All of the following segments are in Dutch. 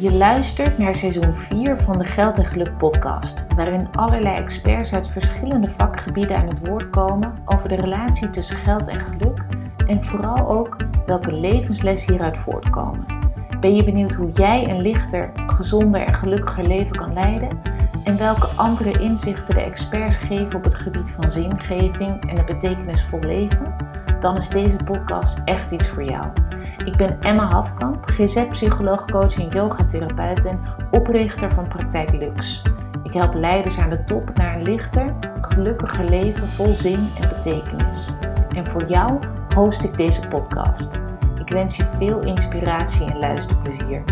Je luistert naar seizoen 4 van de Geld en Geluk podcast, waarin allerlei experts uit verschillende vakgebieden aan het woord komen over de relatie tussen geld en geluk en vooral ook welke levenslessen hieruit voortkomen. Ben je benieuwd hoe jij een lichter, gezonder en gelukkiger leven kan leiden? En welke andere inzichten de experts geven op het gebied van zingeving en een betekenisvol leven? Dan is deze podcast echt iets voor jou. Ik ben Emma Hafkamp, GZ-psycholoog, coach en yogatherapeut en oprichter van Praktijk Lux. Ik help leiders aan de top naar een lichter, gelukkiger leven vol zin en betekenis. En voor jou host ik deze podcast. Ik wens je veel inspiratie en luisterplezier.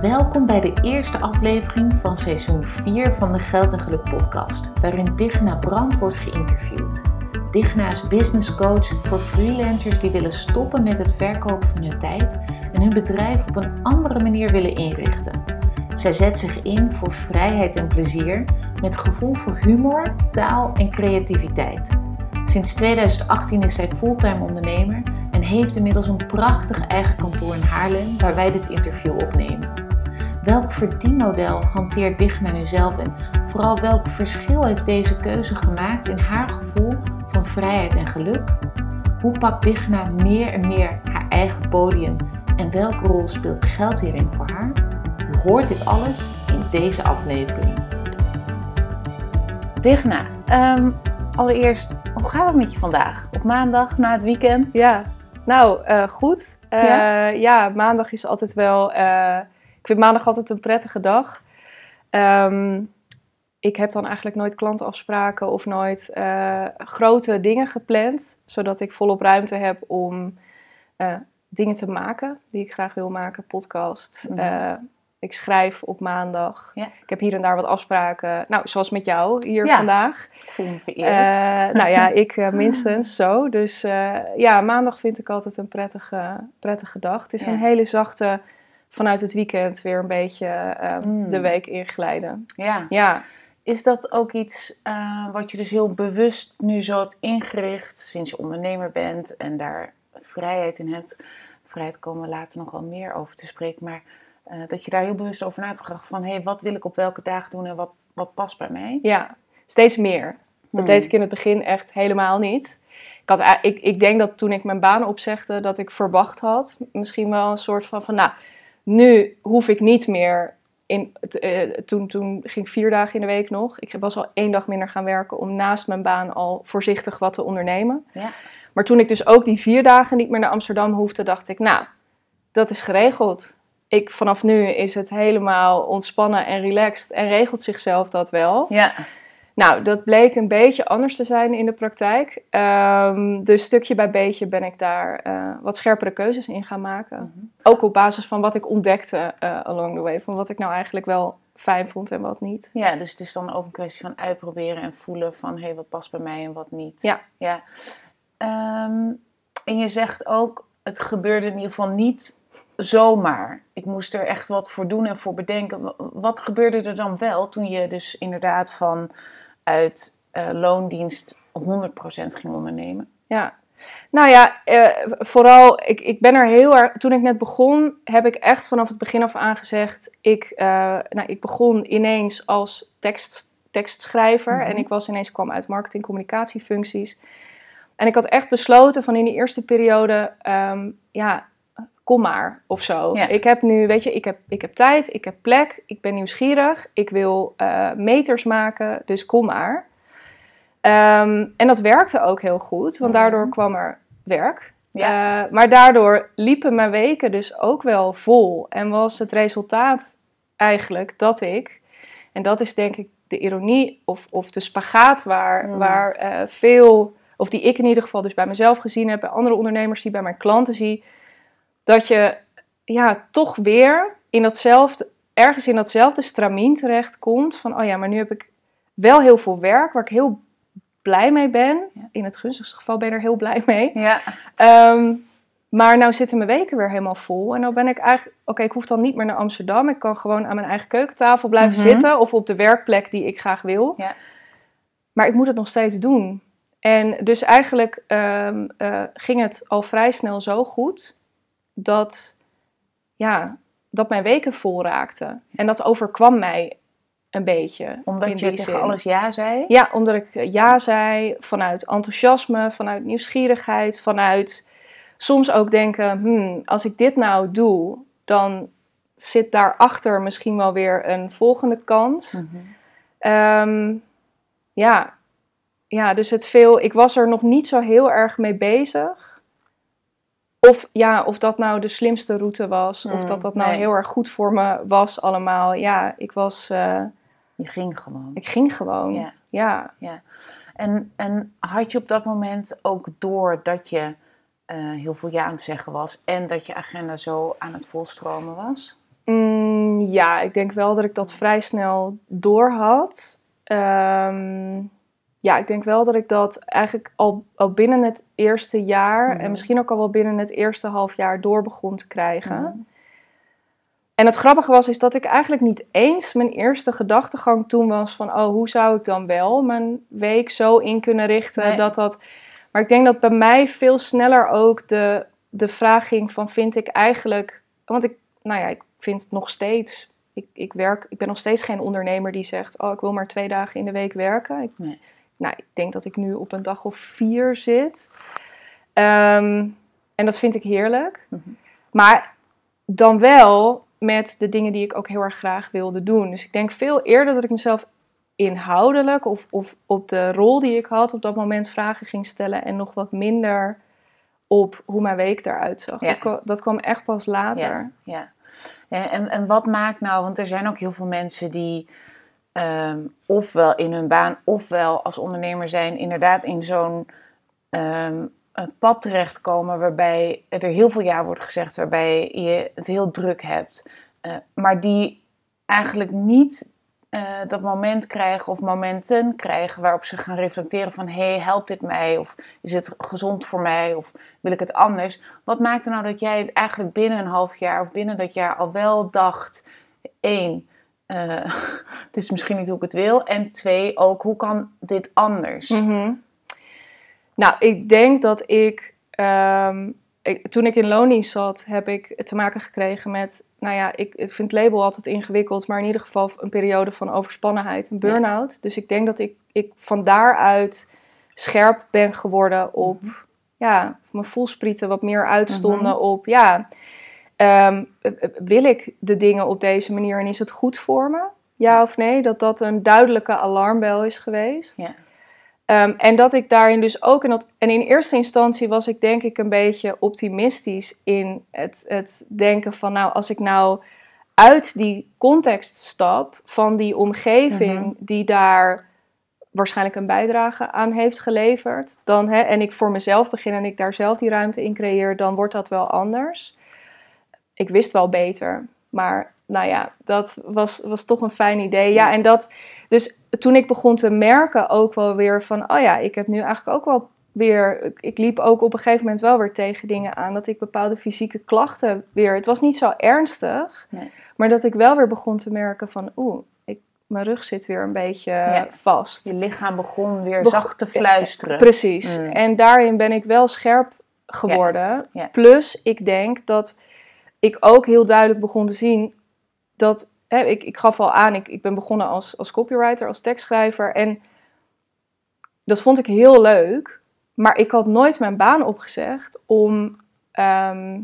Welkom bij de eerste aflevering van seizoen 4 van de Geld en Geluk podcast, waarin Digna Brand wordt geïnterviewd. Digna is business coach voor freelancers die willen stoppen met het verkopen van hun tijd en hun bedrijf op een andere manier willen inrichten. Zij zet zich in voor vrijheid en plezier met gevoel voor humor, taal en creativiteit. Sinds 2018 is zij fulltime ondernemer en heeft inmiddels een prachtig eigen kantoor in Haarlem waar wij dit interview opnemen. Welk verdienmodel hanteert Digna nu zelf en vooral welk verschil heeft deze keuze gemaakt in haar gevoel van vrijheid en geluk? Hoe pakt Digna meer en meer haar eigen podium en welke rol speelt geld hierin voor haar? U hoort dit alles in deze aflevering. Digna, um, allereerst, hoe gaat het met je vandaag? Op maandag na het weekend? Ja, nou uh, goed. Uh, ja? ja? maandag is altijd wel. Uh, ik vind maandag altijd een prettige dag. Um, ik heb dan eigenlijk nooit klantenafspraken of nooit uh, grote dingen gepland, zodat ik volop ruimte heb om uh, dingen te maken die ik graag wil maken, podcast. Mm. Uh, ik schrijf op maandag. Ja. Ik heb hier en daar wat afspraken. Nou, zoals met jou hier ja. vandaag. Ik voel me vereerd. nou ja, ik minstens zo. Dus ja, maandag vind ik altijd een prettige, prettige dag. Het is ja. een hele zachte, vanuit het weekend weer een beetje mm. de week inglijden. Ja. ja. Is dat ook iets uh, wat je dus heel bewust nu zo hebt ingericht sinds je ondernemer bent en daar vrijheid in hebt? Vrijheid komen we later nog wel meer over te spreken, maar uh, dat je daar heel bewust over na hebt gedacht van hé, hey, wat wil ik op welke dagen doen en wat, wat past bij mij? Ja, steeds meer. Dat hmm. deed ik in het begin echt helemaal niet. Ik, had, ik, ik denk dat toen ik mijn baan opzegde, dat ik verwacht had, misschien wel een soort van van nou, nu hoef ik niet meer in, uh, toen, toen ging ik vier dagen in de week nog. Ik was al één dag minder gaan werken om naast mijn baan al voorzichtig wat te ondernemen. Ja. Maar toen ik dus ook die vier dagen niet meer naar Amsterdam hoefde, dacht ik, nou, dat is geregeld. Ik, vanaf nu is het helemaal ontspannen en relaxed en regelt zichzelf dat wel. Ja. Nou, dat bleek een beetje anders te zijn in de praktijk. Um, dus stukje bij beetje ben ik daar uh, wat scherpere keuzes in gaan maken. Mm -hmm. Ook op basis van wat ik ontdekte uh, along the way. Van wat ik nou eigenlijk wel fijn vond en wat niet. Ja, dus het is dan ook een kwestie van uitproberen en voelen van... hé, hey, wat past bij mij en wat niet. Ja. ja. Um, en je zegt ook, het gebeurde in ieder geval niet zomaar. Ik moest er echt wat voor doen en voor bedenken. Wat gebeurde er dan wel toen je dus inderdaad van uit uh, loondienst 100% ging ondernemen? Ja, nou ja, uh, vooral, ik, ik ben er heel erg. Toen ik net begon, heb ik echt vanaf het begin af aan gezegd. Ik, uh, nou, ik begon ineens als tekst, tekstschrijver. Mm -hmm. En ik was ineens kwam uit marketing communicatiefuncties. En ik had echt besloten van in die eerste periode, um, ja, kom maar of zo. Ja. Ik heb nu, weet je, ik heb, ik heb tijd, ik heb plek, ik ben nieuwsgierig, ik wil uh, meters maken, dus kom maar. Um, en dat werkte ook heel goed, want daardoor kwam er werk. Ja. Uh, maar daardoor liepen mijn weken dus ook wel vol. En was het resultaat eigenlijk dat ik, en dat is denk ik de ironie of, of de spagaat waar, mm. waar uh, veel, of die ik in ieder geval dus bij mezelf gezien heb, bij andere ondernemers die bij mijn klanten zie, dat je ja, toch weer in datzelfde, ergens in datzelfde stramien terechtkomt. Van, oh ja, maar nu heb ik wel heel veel werk waar ik heel blij mee ben. In het gunstigste geval ben ik er heel blij mee. Ja. Um, maar nou zitten mijn weken weer helemaal vol. En nou ben ik eigenlijk... Oké, ik hoef dan niet meer naar Amsterdam. Ik kan gewoon aan mijn eigen keukentafel blijven mm -hmm. zitten. Of op de werkplek die ik graag wil. Ja. Maar ik moet het nog steeds doen. En dus eigenlijk um, uh, ging het al vrij snel zo goed dat ja, dat mijn weken vol raakten. En dat overkwam mij een beetje. Omdat je tegen alles ja zei? Ja, omdat ik ja zei vanuit enthousiasme, vanuit nieuwsgierigheid, vanuit soms ook denken: hmm, als ik dit nou doe, dan zit daarachter misschien wel weer een volgende kans. Mhm. Ehm, ja. ja, dus het veel. Ik was er nog niet zo heel erg mee bezig. Of, ja, of dat nou de slimste route was, of Mm, dat dat nou nee. heel erg goed voor me was allemaal. Ja, ik was, Je ging gewoon. ik ging gewoon. Ja. ja. Ja. En, en had je op dat moment ook door dat je eh, heel veel ja aan het zeggen was en dat je agenda zo aan het volstromen was? Mm, ja, ik denk wel dat ik dat vrij snel door had. Ehm, ja, ik denk wel dat ik dat eigenlijk al, al binnen het eerste jaar Mhm. en misschien ook al wel binnen het eerste half jaar door begon te krijgen. Mhm. En het grappige was is dat ik eigenlijk niet eens mijn eerste gedachtegang toen was van oh, hoe zou ik dan wel mijn week zo in kunnen richten Nee. dat dat. Maar ik denk dat bij mij veel sneller ook de, de vraag ging van vind ik eigenlijk, want ik, nou ja, ik vind het nog steeds. Ik, ik, werk, ik ben nog steeds geen ondernemer die zegt: Oh, ik wil maar twee dagen in de week werken. Ik, Nee. Nou, ik denk dat ik nu op een dag of vier zit. Ehm, en dat vind ik heerlijk. Mhm. Maar dan wel met de dingen die ik ook heel erg graag wilde doen. Dus ik denk veel eerder dat ik mezelf inhoudelijk of, of op de rol die ik had op dat moment vragen ging stellen. En nog wat minder op hoe mijn week eruit zag. Ja. Dat, kwam, dat kwam echt pas later. Ja. En, en, en wat maakt nou, want er zijn ook heel veel mensen die ehm, ofwel in hun baan ofwel als ondernemer zijn, inderdaad in zo'n ehm, pad terechtkomen waarbij er heel veel ja wordt gezegd, waarbij je het heel druk hebt, eh, maar die eigenlijk niet eh, dat moment krijgen of momenten krijgen waarop ze gaan reflecteren van hé, hey, helpt dit mij? Of is het gezond voor mij? Of wil ik het anders? Wat maakte nou dat jij het eigenlijk binnen een half jaar of binnen dat jaar al wel dacht, één, eh, het is misschien niet hoe ik het wil. En twee, ook hoe kan dit anders? Mhm. Nou, ik denk dat ik, ehm, ik- toen ik in loondienst zat, heb ik te maken gekregen met, nou ja, ik, ik vind het label altijd ingewikkeld, maar in ieder geval een periode van overspannenheid, een burn-out. Dus ik denk dat ik, ik van daaruit scherp ben geworden op, ja, mijn voelsprieten wat meer uitstonden op, ja, ehm, eh, eh, wil ik de dingen op deze manier en is het goed voor me? Ja of nee? Dat dat een duidelijke alarmbel is geweest. Ja. Ehm, en dat ik daarin dus ook, en, dat, en in eerste instantie was ik denk ik een beetje optimistisch in het, het denken van, nou, als ik nou uit die context stap van die omgeving Mhm. die daar waarschijnlijk een bijdrage aan heeft geleverd, dan, hè, en ik voor mezelf begin en ik daar zelf die ruimte in creëer, dan wordt dat wel anders. Ik wist wel beter, maar nou ja, dat was, was toch een fijn idee. Ja, en dat, dus toen ik begon te merken ook wel weer van, oh ja, ik heb nu eigenlijk ook wel weer, ik- liep ook op een gegeven moment wel weer tegen dingen aan, dat ik bepaalde fysieke klachten weer, het was niet zo ernstig, Nee. maar dat ik wel weer begon te merken van, oeh, ik, mijn rug zit weer een beetje Ja. vast. Je lichaam begon weer Beg- zacht te fluisteren. Precies. Mm. En daarin ben ik wel scherp geworden. Ja. Plus, ik denk dat ik ook heel duidelijk begon te zien dat. Hè, ik, ik gaf al aan, ik, ik ben begonnen als, als copywriter, als tekstschrijver. En dat vond ik heel leuk. Maar ik had nooit mijn baan opgezegd om. ehm,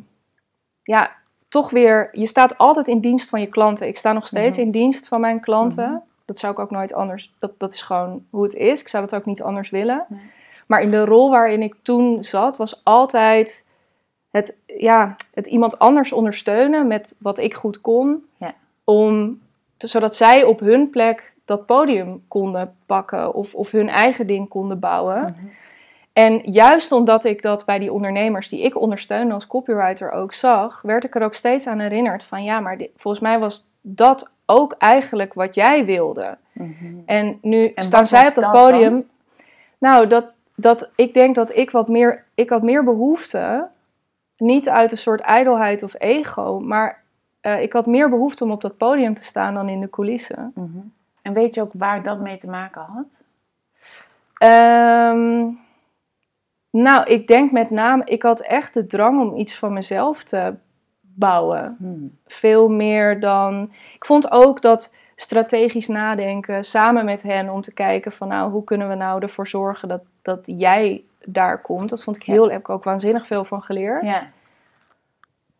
ja, toch weer. Je staat altijd in dienst van je klanten. Ik sta nog steeds in dienst van mijn klanten. Mhm. Dat zou ik ook nooit anders. Dat, dat is gewoon hoe het is. Ik zou dat ook niet anders willen. Nee. Maar in de rol waarin ik toen zat, was altijd het, ja, het iemand anders ondersteunen met wat ik goed kon. Ja. Om, zodat zij op hun plek dat podium konden pakken of, of hun eigen ding konden bouwen. Mhm. En juist omdat ik dat bij die ondernemers die ik ondersteunde als copywriter ook zag, werd ik er ook steeds aan herinnerd van ja, maar dit- volgens mij was dat ook eigenlijk wat jij wilde. Mhm. En nu En staan zij op dat dat podium. Nou, dat, dat, ik denk dat ik wat meer, ik had meer behoefte, niet uit een soort ijdelheid of ego, maar eh, ik had meer behoefte om op dat podium te staan dan in de coulissen. Mhm. En weet je ook waar dat mee te maken had? Ehm, nou, ik denk met name, ik had echt de drang om iets van mezelf te bouwen. Hmm. Veel meer dan. Ik vond ook dat strategisch nadenken samen met hen om te kijken van nou, hoe kunnen we nou ervoor zorgen dat, dat jij daar komt. Dat vond ik heel, heb ik ook waanzinnig veel van geleerd. Ja.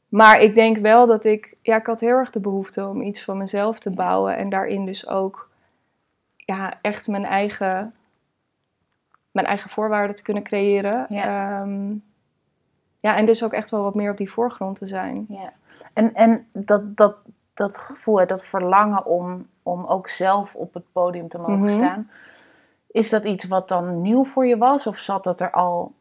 Maar ik denk wel dat ik, ja, ik had heel erg de behoefte om iets van mezelf te bouwen en daarin dus ook, ja, echt mijn eigen, mijn eigen voorwaarden te kunnen creëren. Ja. Ehm, ja, en dus ook echt wel wat meer op die voorgrond te zijn. Ja. En, en dat, dat, dat gevoel, dat verlangen om, om ook zelf op het podium te mogen Mhm. staan, is dat iets wat dan nieuw voor je was? Of zat dat er al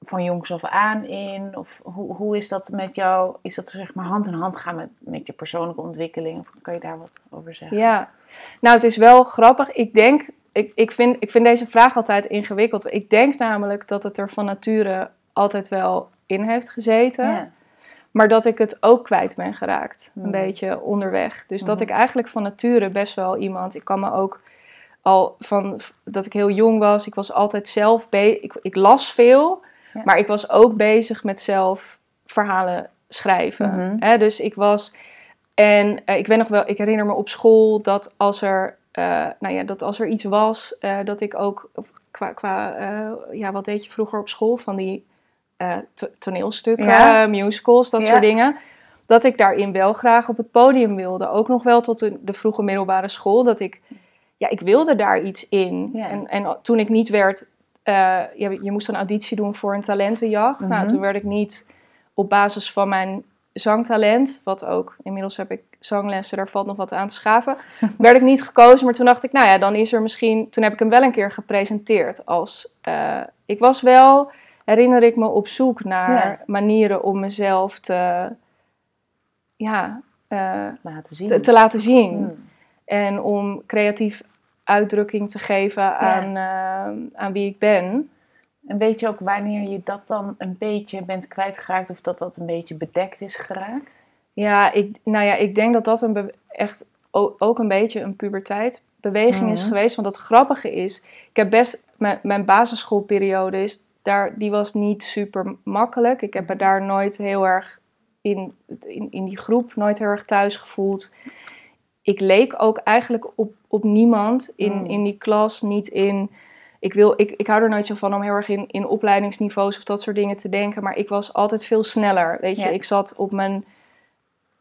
van jongs af aan in? Of hoe, hoe is dat met jou? Is dat zeg maar hand in hand gaan met, met je persoonlijke ontwikkeling? Of kan je daar wat over zeggen? Ja, nou, het is wel grappig. Ik denk, ik, ik, vind, ik vind deze vraag altijd ingewikkeld. Ik denk namelijk dat het er van nature altijd wel in heeft gezeten. Ja. Maar dat ik het ook kwijt ben geraakt. Een Hmm. beetje onderweg. Dus dat Mhm. ik eigenlijk van nature best wel iemand. Ik kan me ook al van dat ik heel jong was. Ik was altijd zelf bezig. Ik, ik las veel. Ja. Maar ik was ook bezig met zelf verhalen schrijven. Mhm. Hè, dus ik was. En eh, ik weet nog wel, ik herinner me op school dat als er. eh, nou ja, dat als er iets was, eh, dat ik ook of qua, qua ja, wat deed je vroeger op school van die to- toneelstukken, Ja. musicals, dat Ja. soort dingen. Dat ik daarin wel graag op het podium wilde. Ook nog wel tot de, de vroege middelbare school. Dat ik, ja, ik wilde daar iets in. Ja. En, en toen ik niet werd, eh, ja, je moest een auditie doen voor een talentenjacht. Nou, Mhm. toen werd ik niet op basis van mijn zangtalent, wat ook, inmiddels heb ik zanglessen, daar valt nog wat aan te schaven, werd ik niet gekozen. Maar toen dacht ik, nou ja, dan is er misschien, toen heb ik hem wel een keer gepresenteerd als, eh, ik was wel, herinner ik me, op zoek naar Ja. manieren om mezelf te, ja, eh, Laten zien. te, te laten zien. Hmm. En om creatief uitdrukking te geven aan, eh, aan wie ik ben. En weet je ook wanneer je dat dan een beetje bent kwijtgeraakt of dat dat een beetje bedekt is geraakt? Ja, ik, nou ja, ik denk dat dat een echt ook een beetje een puberteitbeweging is Mhm. geweest. Want het grappige is, ik heb best mijn, mijn basisschoolperiode is daar, die was niet super makkelijk. Ik heb me daar nooit heel erg in, in, in die groep nooit heel erg thuis gevoeld. Ik leek ook eigenlijk op, op niemand in, Mm. in die klas, niet in. Ik, wil, ik, ik hou er nooit zo van om heel erg in, in opleidingsniveaus of dat soort dingen te denken. Maar ik was altijd veel sneller. Weet je, Ja. ik zat op mijn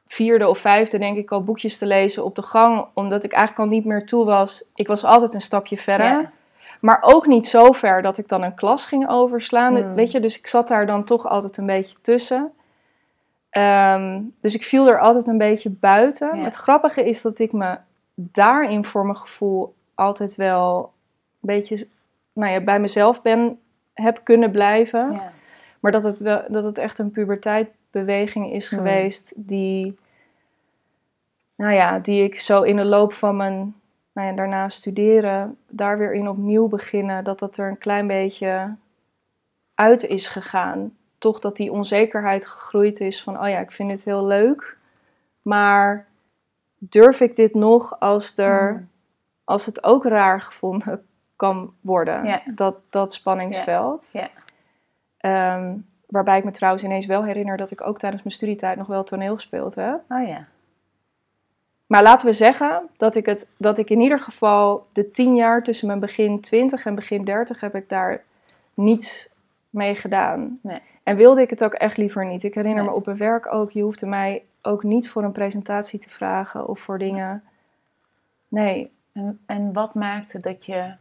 vierde of vijfde, denk ik, al boekjes te lezen op de gang. Omdat ik eigenlijk al niet meer toe was. Ik was altijd een stapje verder. Ja. Maar ook niet zo ver dat ik dan een klas ging overslaan. Hmm. Weet je, dus ik zat daar dan toch altijd een beetje tussen. Ehm, dus ik viel er altijd een beetje buiten. Ja. Het grappige is dat ik me daarin voor mijn gevoel altijd wel een beetje nou ja, bij mezelf ben, heb kunnen blijven. Ja. Maar dat het, wel, dat het echt een puberteitbeweging is geweest die, nou ja, die ik zo in de loop van mijn nou ja, daarna studeren, daar weer in opnieuw beginnen, dat dat er een klein beetje uit is gegaan. Toch dat die onzekerheid gegroeid is van, oh ja, ik vind dit heel leuk, maar durf ik dit nog als, er, Hmm. als het ook raar gevonden kan worden? Dat, dat spanningsveld. Ehm, waarbij ik me trouwens ineens wel herinner dat ik ook tijdens mijn studietijd nog wel toneel gespeeld heb. Oh ja. Maar laten we zeggen dat ik, het, dat ik in ieder geval de tien jaar tussen mijn begin 20 en begin 30 heb ik daar niets mee gedaan. Nee. En wilde ik het ook echt liever niet. Ik herinner Nee. me op mijn werk ook, je hoefde mij ook niet voor een presentatie te vragen of voor dingen. Nee, En, en wat maakte dat je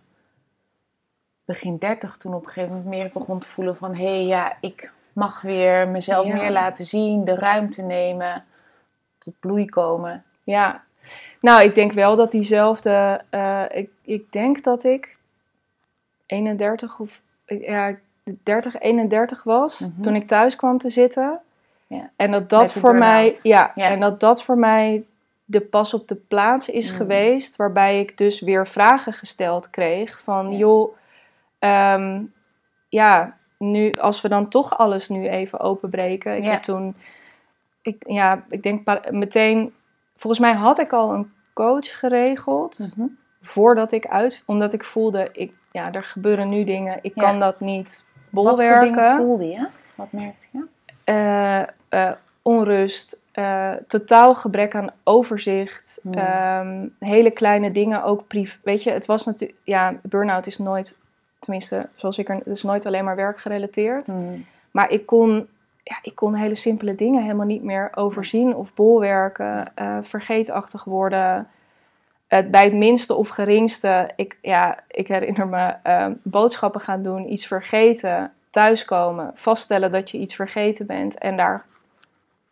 begin 30 toen op een gegeven moment meer begon te voelen van... hé, hey, ja, ik mag weer mezelf Ja. meer laten zien, de ruimte nemen, tot bloei komen. Ja, nou, ik denk wel dat diezelfde. eh, ik, ik denk dat ik 31 of ja, 30, 31 was Mhm. toen ik thuis kwam te zitten. Ja. En dat dat voor mij, ja, Ja. en dat dat voor mij de pas op de plaats is Mm. geweest, waarbij ik dus weer vragen gesteld kreeg van, Ja. joh, ehm, ja, nu als we dan toch alles nu even openbreken. Ik heb toen, ik, ja, ik denk meteen, volgens mij had ik al een coach geregeld voordat ik uit, omdat ik voelde, ik, ja, er gebeuren nu dingen, ik Ja. kan dat niet Wat voor bolwerken. voelde je? Wat merkte je? Eh, eh, onrust, eh, totaal gebrek aan overzicht. Hmm. ehm, hele kleine dingen, ook privé. Weet je, het was natuurlijk... Ja, burn-out is nooit... Tenminste, zoals ik er... Het is nooit alleen maar werkgerelateerd. Mm. Maar ik kon, ja, ik kon hele simpele dingen helemaal niet meer overzien of bolwerken, vergeetachtig worden. Bij het minste of geringste, ik, ja, ik herinner me eh, boodschappen gaan doen, iets vergeten, thuiskomen, vaststellen dat je iets vergeten bent en daar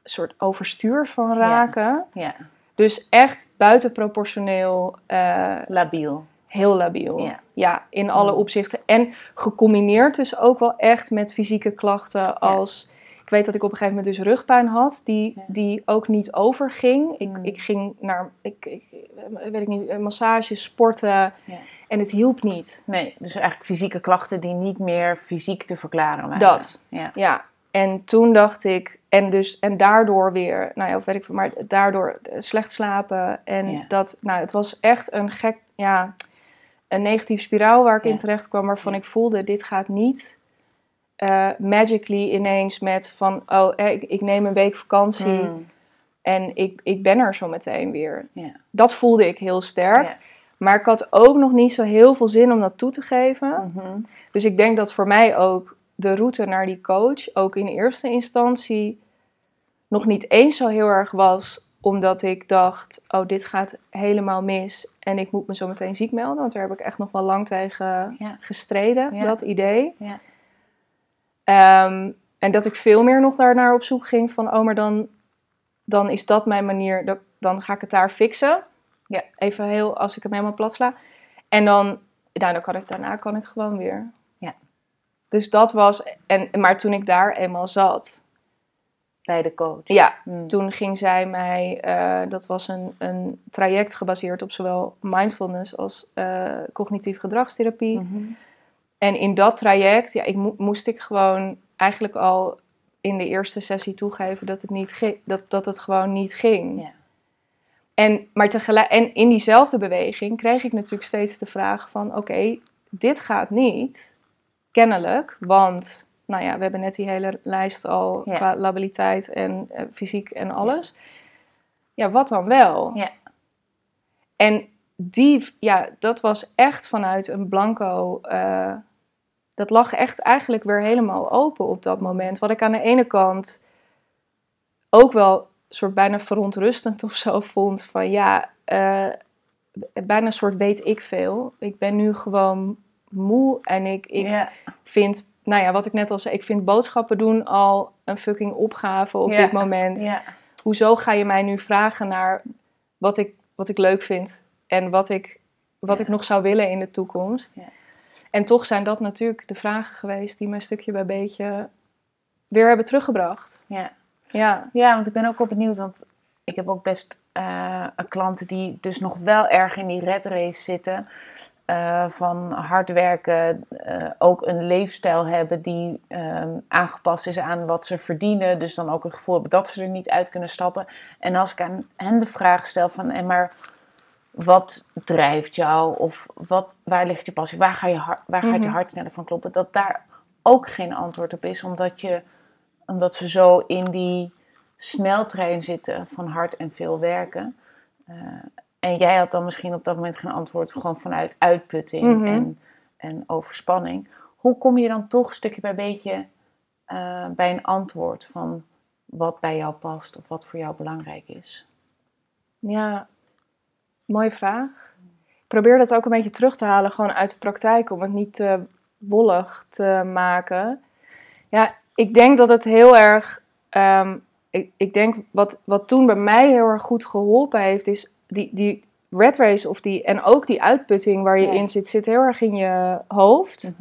een soort overstuur van raken. Ja, Dus echt buitenproportioneel eh, labiel. heel labiel. Ja. Ja, in alle opzichten. En gecombineerd dus ook wel echt met fysieke klachten als... Ik weet dat ik op een gegeven moment dus rugpijn had, die, Ja. die ook niet overging. Ik, Mm. ik ging naar, ik, ik, eh, weet ik niet, massage, sporten Ja. en het hielp niet. Nee, dus eigenlijk fysieke klachten die niet meer fysiek te verklaren waren. Dat. Ja. Ja, en toen dacht ik, en, dus, en daardoor weer, nou ja, of weet ik veel, maar daardoor eh, slecht slapen. En Ja. dat, nou, het was echt een gek, ja, een negatieve spiraal waar ik in terecht kwam, waarvan ik voelde, dit gaat niet eh, magically ineens met van, oh, eh, ik, ik neem een week vakantie Mm. en ik, ik ben er zo meteen weer. Dat voelde ik heel sterk. Maar ik had ook nog niet zo heel veel zin om dat toe te geven. Mhm. Dus ik denk dat voor mij ook de route naar die coach, ook in eerste instantie, nog niet eens zo heel erg was. Omdat ik dacht, oh, dit gaat helemaal mis. En ik moet me zo meteen ziek melden. Want daar heb ik echt nog wel lang tegen Ja. gestreden, Ja. dat idee. Ja. Ehm, en dat ik veel meer nog daarnaar op zoek ging van, oh, maar dan, dan is dat mijn manier. dat- Dan ga ik het daar fixen. Ja. Even heel, als ik hem helemaal plat sla. En dan, nou, dan kan ik, daarna kan ik gewoon weer. Ja. Dus dat was, en, maar toen ik daar eenmaal zat, Bij de coach. ja, Mm. toen ging zij mij, eh, dat was een, een traject gebaseerd op zowel mindfulness als eh, cognitief gedragstherapie. Mhm. En in dat traject, ja, ik mo- moest ik gewoon eigenlijk al in de eerste sessie toegeven dat het, niet ging, dat, dat het gewoon niet ging. Ja. En, maar tegelijk, en in diezelfde beweging kreeg ik natuurlijk steeds de vraag van... oké, dit gaat niet, kennelijk, want... Nou ja, we hebben net die hele lijst al Ja. qua labiliteit en eh, fysiek en alles. Ja. wat dan wel? Ja. En die, ja, dat was echt vanuit een blanco... eh, dat lag echt eigenlijk weer helemaal open op dat moment. Wat ik aan de ene kant ook wel soort bijna verontrustend of zo vond. Van ja, eh, bijna een soort weet ik veel. Ik ben nu gewoon moe en ik, ik vind, nou ja, wat ik net al zei, ik vind boodschappen doen al een fucking opgave op dit moment. Hoezo ga je mij nu vragen naar wat ik, wat ik leuk vind en wat ik, wat ik nog zou willen in de toekomst? En toch zijn dat natuurlijk de vragen geweest die mij stukje bij beetje weer hebben teruggebracht. ja. Ja. Ja, want ik ben ook wel benieuwd, want ik heb ook best eh, klanten die dus nog wel erg in die red race zitten. eh, van hard werken, eh, ook een leefstijl hebben die ehm, aangepast is aan wat ze verdienen. Dus dan ook het gevoel hebben dat ze er niet uit kunnen stappen. En als ik aan hen de vraag stel van, en maar wat drijft jou? Of wat, waar ligt je passie? Waar, ga je waar gaat je Mhm. hart sneller van kloppen? Dat daar ook geen antwoord op is, omdat je omdat ze zo in die sneltrein zitten van hard en veel werken. Eh, en jij had dan misschien op dat moment geen antwoord, gewoon vanuit uitputting Mhm. en, en overspanning. Hoe kom je dan toch stukje bij beetje eh, bij een antwoord van wat bij jou past of wat voor jou belangrijk is? Ja, mooie vraag. Ik probeer dat ook een beetje terug te halen, gewoon uit de praktijk, om het niet te wollig te maken. Ja, ik denk dat het heel erg. ehm, ik, ik denk wat, wat toen bij mij heel erg goed geholpen heeft, is die, die red race of die, en ook die uitputting waar je Ja. in zit, zit heel erg in je hoofd.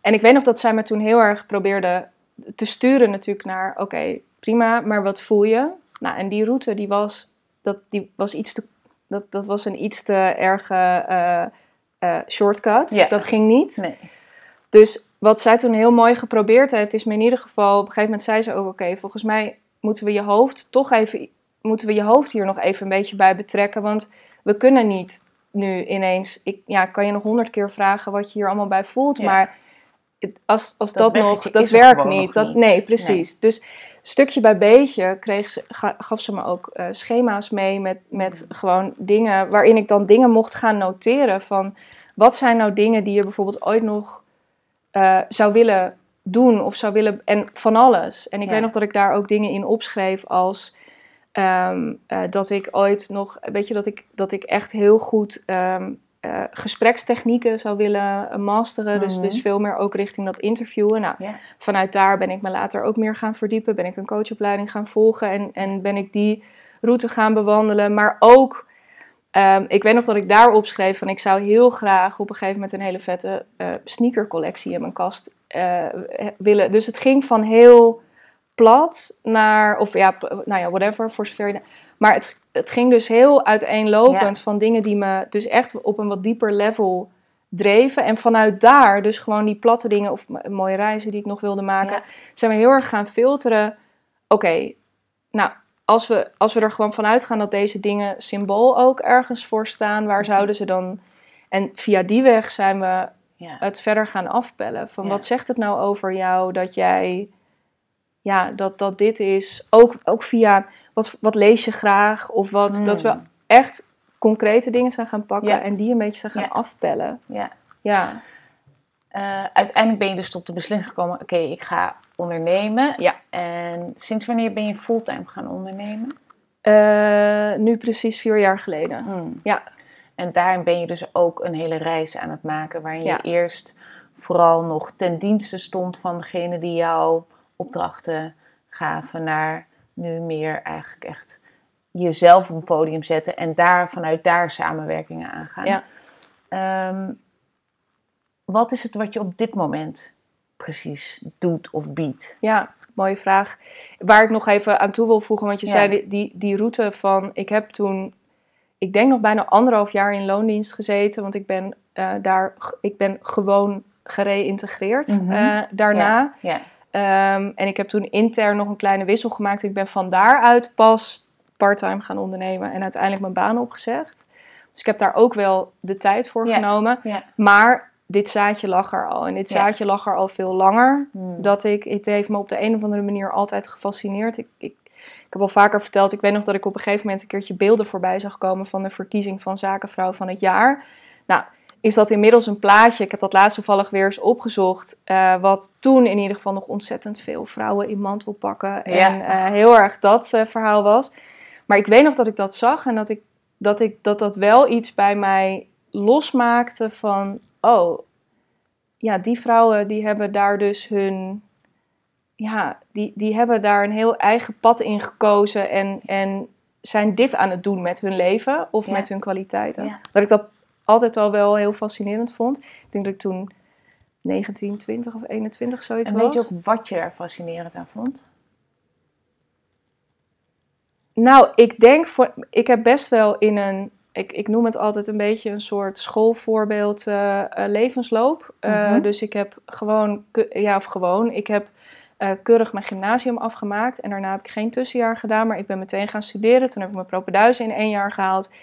En ik weet nog dat zij me toen heel erg probeerde te sturen natuurlijk naar, oké, prima, maar wat voel je? Nou, en die route die was, dat, die was iets te, dat, dat was een iets te erge eh, eh, shortcut. Dat ging niet. Nee. Dus wat zij toen heel mooi geprobeerd heeft, is me in ieder geval, op een gegeven moment zei ze ook, oké, volgens mij moeten we je hoofd toch even, moeten we je hoofd hier nog even een beetje bij betrekken, want we kunnen niet nu ineens, ik ja, kan je nog honderd keer vragen wat je hier allemaal bij voelt, maar als, als Dat dat, nog, dat er werkt niet. Dat, niet. nee, precies. Dus stukje bij beetje kreeg ze, gaf ze me ook uh, schema's mee met, met gewoon dingen waarin ik dan dingen mocht gaan noteren van wat zijn nou dingen die je bijvoorbeeld ooit nog uh, zou willen doen of zou willen en van alles. En ik weet nog dat ik daar ook dingen in opschreef als um, uh, dat ik ooit nog, weet je, dat ik, dat ik echt heel goed um, uh, gesprekstechnieken zou willen masteren. dus, dus veel meer ook richting dat interviewen. Nou, vanuit daar ben ik me later ook meer gaan verdiepen. Ben ik een coachopleiding gaan volgen en, en ben ik die route gaan bewandelen. Maar ook, um, ik weet nog dat ik daar opschreef van ik zou heel graag op een gegeven moment een hele vette uh, sneakercollectie in mijn kast uh, willen. Dus het ging van heel plat naar, of ja, nou ja, whatever, voor zover je... Maar het, het ging dus heel uiteenlopend van dingen die me dus echt op een wat dieper level dreven. En vanuit daar, dus gewoon die platte dingen of mooie reizen die ik nog wilde maken, zijn we heel erg gaan filteren. Oké, nou, als we, als we er gewoon vanuit gaan dat deze dingen symbool ook ergens voor staan, waar mhm. zouden ze dan. En via die weg zijn we ja. het verder gaan afpellen. Van wat zegt het nou over jou dat jij. Ja, dat, dat dit is. Ook, ook via wat, wat lees je graag? Of wat, dat we hmm. echt concrete dingen zijn gaan pakken en die een beetje zijn gaan afpellen. Ja. ja. Uh, uiteindelijk ben je dus tot de beslissing gekomen: oké, ik ga ondernemen. Ja. En sinds wanneer ben je fulltime gaan ondernemen? Uh, nu precies vier jaar geleden. Hmm. Ja. En daarin ben je dus ook een hele reis aan het maken, waarin je eerst vooral nog ten dienste stond van degene die jou opdrachten gaven, naar nu meer eigenlijk echt jezelf op een podium zetten en daar, vanuit daar samenwerkingen aangaan. Ja. Ehm, wat is het wat je op dit moment precies doet of biedt? Ja, mooie vraag. Waar ik nog even aan toe wil voegen, want je zei die, die route van, ik heb toen, ik denk nog bijna anderhalf jaar in loondienst gezeten, want ik ben uh, daar, ik ben gewoon gereïntegreerd mm daarna. Ja. Um, en ik heb toen intern nog een kleine wissel gemaakt. Ik ben van daaruit pas parttime gaan ondernemen en uiteindelijk mijn baan opgezegd. Dus ik heb daar ook wel de tijd voor genomen. Maar dit zaadje lag er al. En dit zaadje lag er al veel langer. Hmm. Dat ik, het heeft me op de een of andere manier altijd gefascineerd. Ik, ik, ik heb al vaker verteld, ik weet nog dat ik op een gegeven moment een keertje beelden voorbij zag komen van de verkiezing van zakenvrouw van het jaar. Nou, is dat inmiddels een plaatje. Ik heb dat laatst toevallig weer eens opgezocht. Uh, wat toen in ieder geval nog ontzettend veel vrouwen in mantel pakken. En uh, heel erg dat uh, verhaal was. Maar ik weet nog dat ik dat zag en dat ik, dat, ik, dat dat wel iets bij mij losmaakte van... Oh, ja, die vrouwen die hebben daar dus hun... Ja, die, die hebben daar een heel eigen pad in gekozen en, en zijn dit aan het doen met hun leven of met hun kwaliteiten. Dat ik dat altijd al wel heel fascinerend vond. Ik denk dat ik toen 19, 20 of 21 zoiets en was. En weet je ook wat je er fascinerend aan vond? Nou, ik denk voor. Ik heb best wel in een. Ik, ik noem het altijd een beetje een soort schoolvoorbeeld uh, levensloop. Uh, Dus ik heb gewoon. Ja, of gewoon. Ik heb uh, keurig mijn gymnasium afgemaakt. En daarna heb ik geen tussenjaar gedaan. Maar ik ben meteen gaan studeren. Toen heb ik mijn propeduizen in één jaar gehaald.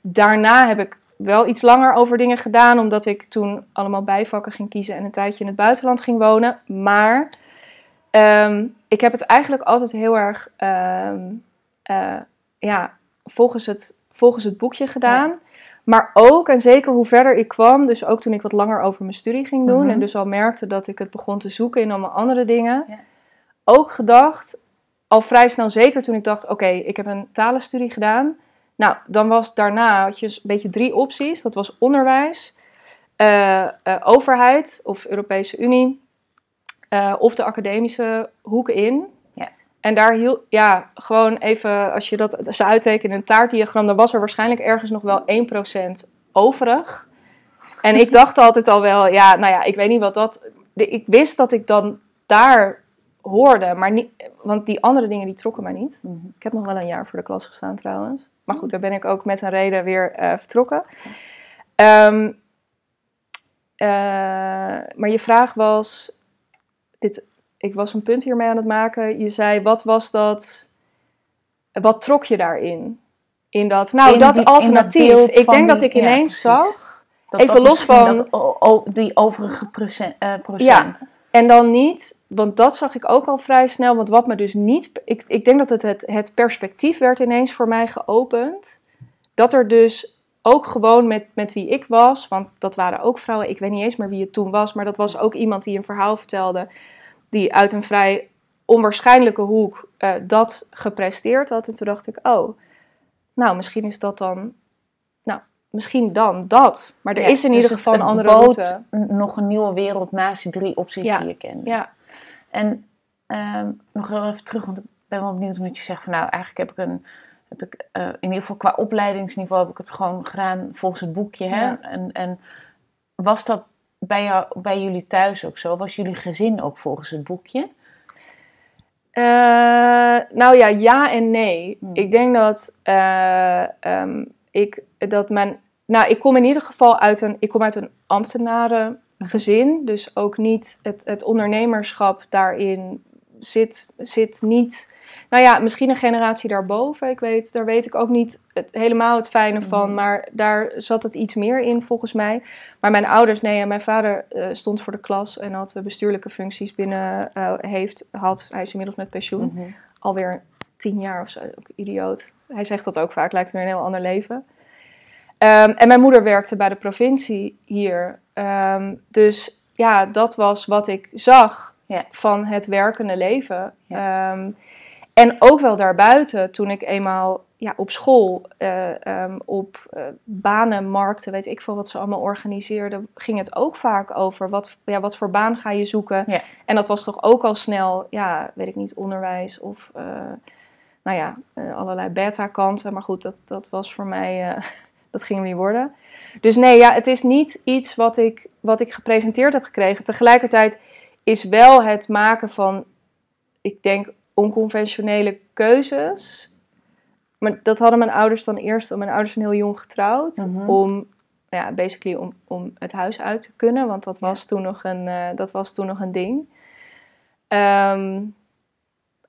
Daarna heb ik wel iets langer over dingen gedaan, omdat ik toen allemaal bijvakken ging kiezen en een tijdje in het buitenland ging wonen. Maar ehm, ik heb het eigenlijk altijd heel erg ehm, eh, ja, volgens, het, volgens het boekje gedaan. Maar ook, en zeker hoe verder ik kwam, dus ook toen ik wat langer over mijn studie ging doen. Mhm. En dus al merkte dat ik het begon te zoeken in allemaal andere dingen. Ja. Ook gedacht, al vrij snel zeker toen ik dacht, oké, ik heb een talenstudie gedaan. Nou, dan was daarna had je een beetje drie opties. Dat was onderwijs, uh, overheid of Europese Unie uh, of de academische hoek in. Ja. En daar hield, ja, gewoon even, als je dat zou uittekenen in een taartdiagram, dan was er waarschijnlijk ergens nog wel 1% overig. En ik dacht altijd al wel, ja, nou ja, ik weet niet wat dat. Ik wist dat ik dan daar hoorde, maar niet, want die andere dingen die trokken mij niet. Mhm. Ik heb nog wel een jaar voor de klas gestaan trouwens. Maar goed, daar ben ik ook met een reden weer uh, vertrokken. Um, uh, maar je vraag was, dit, ik was een punt hiermee aan het maken. Je zei, wat was dat, wat trok je daarin? In dat, nou, dat alternatief. ik denk dat ik ineens zag, even los van... Dat, die overige procent. Uh, procent. Ja, En dan niet, want dat zag ik ook al vrij snel. Want wat me dus niet. Ik, ik denk dat het, het, het perspectief werd ineens voor mij geopend. Dat er dus ook gewoon met, met wie ik was, want dat waren ook vrouwen. Ik weet niet eens meer wie het toen was, maar dat was ook iemand die een verhaal vertelde. Die uit een vrij onwaarschijnlijke hoek uh, dat gepresteerd had. En toen dacht ik, oh, nou, misschien is dat dan. Misschien dan dat. Maar er is in dus ieder geval een andere route. nog een nieuwe wereld naast die drie opties Ja. die je kent. Ja, En ehm, nog heel even terug, want ik ben wel benieuwd omdat je zegt van nou, eigenlijk heb ik een, heb ik, eh, in ieder geval qua opleidingsniveau heb ik het gewoon gedaan volgens het boekje. Hè? Ja. En, en was dat bij, jou, bij jullie thuis ook zo? Was jullie gezin ook volgens het boekje? Eh, nou ja, ja en nee. Hmm. Ik denk dat ehm, ik dat mijn. Nou, ik kom in ieder geval uit een. Ik kom uit een ambtenarengezin. Dus ook niet het, het ondernemerschap daarin zit, zit niet. Nou ja, misschien een generatie daarboven. Ik weet, daar weet ik ook niet het, helemaal het fijne van. Mhm. Maar daar zat het iets meer in volgens mij. Maar mijn ouders, nee, mijn vader eh, stond voor de klas en had eh, bestuurlijke functies binnen, eh, heeft, had, hij is inmiddels met pensioen, Mhm. alweer tien jaar of zo, ook idioot. Hij zegt dat ook vaak, lijkt me een heel ander leven. Ehm, en mijn moeder werkte bij de provincie hier. Ehm, dus ja, dat was wat ik zag Ja. van het werkende leven. Ehm, en ook wel daarbuiten, toen ik eenmaal ja, op school, eh, op eh, banenmarkten, weet ik veel wat ze allemaal organiseerden, ging het ook vaak over wat, ja, wat voor baan ga je zoeken. Ja. En dat was toch ook al snel, ja, weet ik niet, onderwijs of eh, nou ja, eh, allerlei beta-kanten. Maar goed, dat, dat was voor mij, eh, dat ging niet worden. Dus nee, ja, het is niet iets wat ik, wat ik gepresenteerd heb gekregen. Tegelijkertijd is wel het maken van, ik denk, onconventionele keuzes. Maar dat hadden mijn ouders dan eerst, want mijn ouders zijn heel jong getrouwd. Mhm. Om, ja, basically om, om het huis uit te kunnen. Want dat was, toen, nog een, eh, dat was toen nog een ding. Ehm,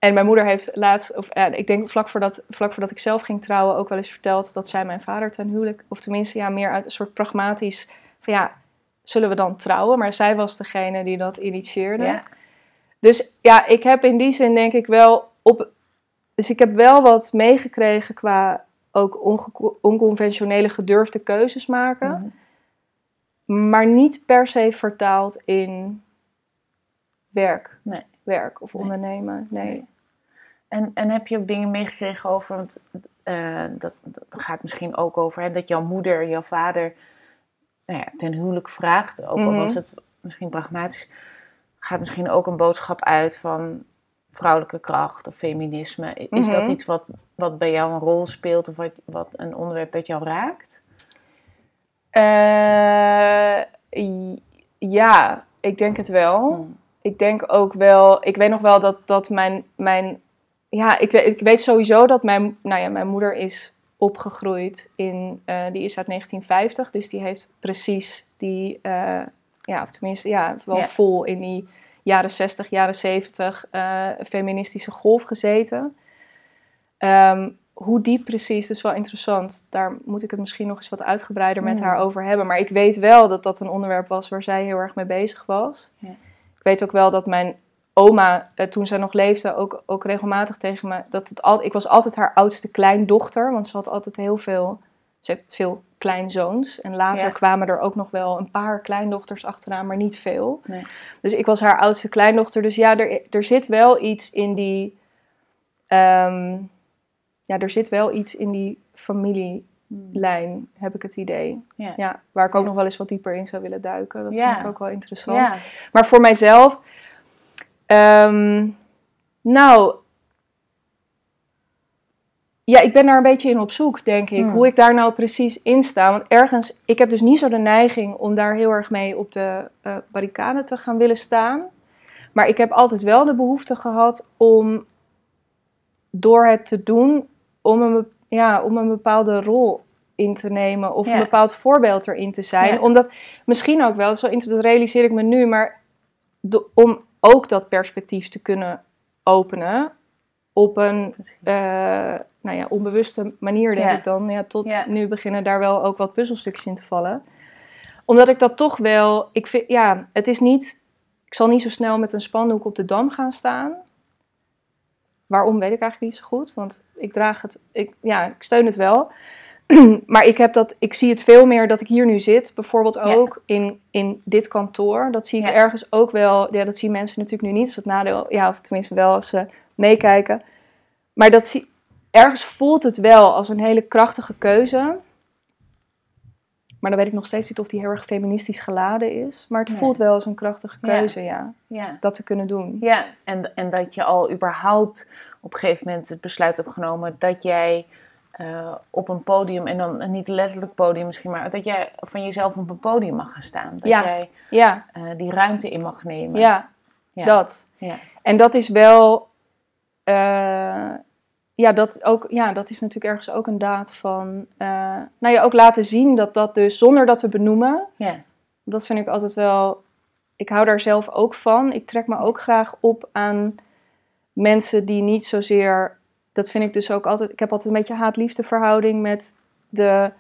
en mijn moeder heeft laatst, of ja, ik denk vlak voordat, vlak voordat ik zelf ging trouwen, ook wel eens verteld dat zij mijn vader ten huwelijk, of tenminste ja, meer uit een soort pragmatisch, van ja, zullen we dan trouwen? Maar zij was degene die dat initieerde. Ja. Dus ja, ik heb in die zin denk ik wel op. Dus ik heb wel wat meegekregen qua ook onge- onconventionele gedurfde keuzes maken. Mhm. Maar niet per se vertaald in werk. Nee. Werk of Nee. ondernemen. Nee. Nee. En, en heb je ook dingen meegekregen over, want eh, dat, dat gaat misschien ook over, hè, dat jouw moeder, jouw vader nou ja, ten huwelijk vraagt, ook al Mhm. was het misschien pragmatisch, gaat misschien ook een boodschap uit van vrouwelijke kracht of feminisme. Is dat Mhm. iets wat, wat bij jou een rol speelt of wat, wat een onderwerp dat jou raakt? Eh, ja, ik denk het wel. Hmm. Ik denk ook wel, ik weet nog wel dat, dat mijn, mijn, ja, ik weet, ik weet sowieso dat mijn, nou ja, mijn moeder is opgegroeid in, eh, die is uit 1950, dus die heeft precies die, eh, ja, of tenminste, ja, wel Ja. vol in die jaren 60, jaren 70 eh, feministische golf gezeten. Ehm, hoe die precies, dat is wel interessant. Daar moet ik het misschien nog eens wat uitgebreider met Mm. haar over hebben. Maar ik weet wel dat dat een onderwerp was waar zij heel erg mee bezig was. Ja. Ik weet ook wel dat mijn oma, eh, toen zij nog leefde, ook, ook regelmatig tegen me... Dat het al, ik was altijd haar oudste kleindochter, want ze had altijd heel veel... Ze heeft veel kleinzoons. En later Ja. kwamen er ook nog wel een paar kleindochters achteraan, maar niet veel. Nee. Dus ik was haar oudste kleindochter. Dus ja, er, er zit wel iets in die... ehm, ja, er zit wel iets in die familielijn, heb ik het idee. Ja. Ja, waar ik ook nog wel eens wat dieper in zou willen duiken. Dat Ja. vind ik ook wel interessant. Maar voor mijzelf, ehm, nou, ja, ik ben daar een beetje in op zoek, denk ik. Hmm. Hoe ik daar nou precies in sta. Want ergens, ik heb dus niet zo de neiging om daar heel erg mee op de eh barricade te gaan willen staan. Maar ik heb altijd wel de behoefte gehad om door het te doen, om een, ja, om een bepaalde rol in te nemen of Ja. een bepaald voorbeeld erin te zijn. Ja. Omdat misschien ook wel, inter- dat realiseer ik me nu, maar de- om ook dat perspectief te kunnen openen op een eh, nou ja, onbewuste manier, denk Ja. ik dan. Ja, tot Ja. nu beginnen daar wel ook wat puzzelstukjes in te vallen. Omdat ik dat toch wel, ik vind, ja, het is niet. ik zal niet zo snel met een spandoek op de dam gaan staan. Waarom weet ik eigenlijk niet zo goed, want ik draag het, ik, ja, ik steun het wel. maar ik, heb dat, ik zie het veel meer dat ik hier nu zit, bijvoorbeeld ook in, in dit kantoor. Dat zie ik Ja. ergens ook wel. Ja, dat zien mensen natuurlijk nu niet. Dat is het nadeel, ja, of tenminste wel als ze meekijken. Maar dat zie, ergens voelt het wel als een hele krachtige keuze. Maar dan weet ik nog steeds niet of die heel erg feministisch geladen is. Maar het Nee. voelt wel als een krachtige keuze, ja. Ja. Dat te kunnen doen. Ja, en, en dat je al überhaupt op een gegeven moment het besluit hebt genomen dat jij eh, op een podium, en dan niet letterlijk podium misschien, maar dat jij van jezelf op een podium mag gaan staan. Dat Ja. jij Ja, eh, die ruimte in mag nemen. ja, Ja. dat. Ja. En dat is wel, eh, ja, dat ook, ja, dat is natuurlijk ergens ook een daad van, nou ja, ook laten zien dat dat dus zonder dat we benoemen, Ja. dat vind ik altijd wel, ik hou daar zelf ook van. Ik trek me ook graag op aan mensen die niet zozeer, dat vind ik dus ook altijd, ik heb altijd een beetje haat-liefde verhouding met de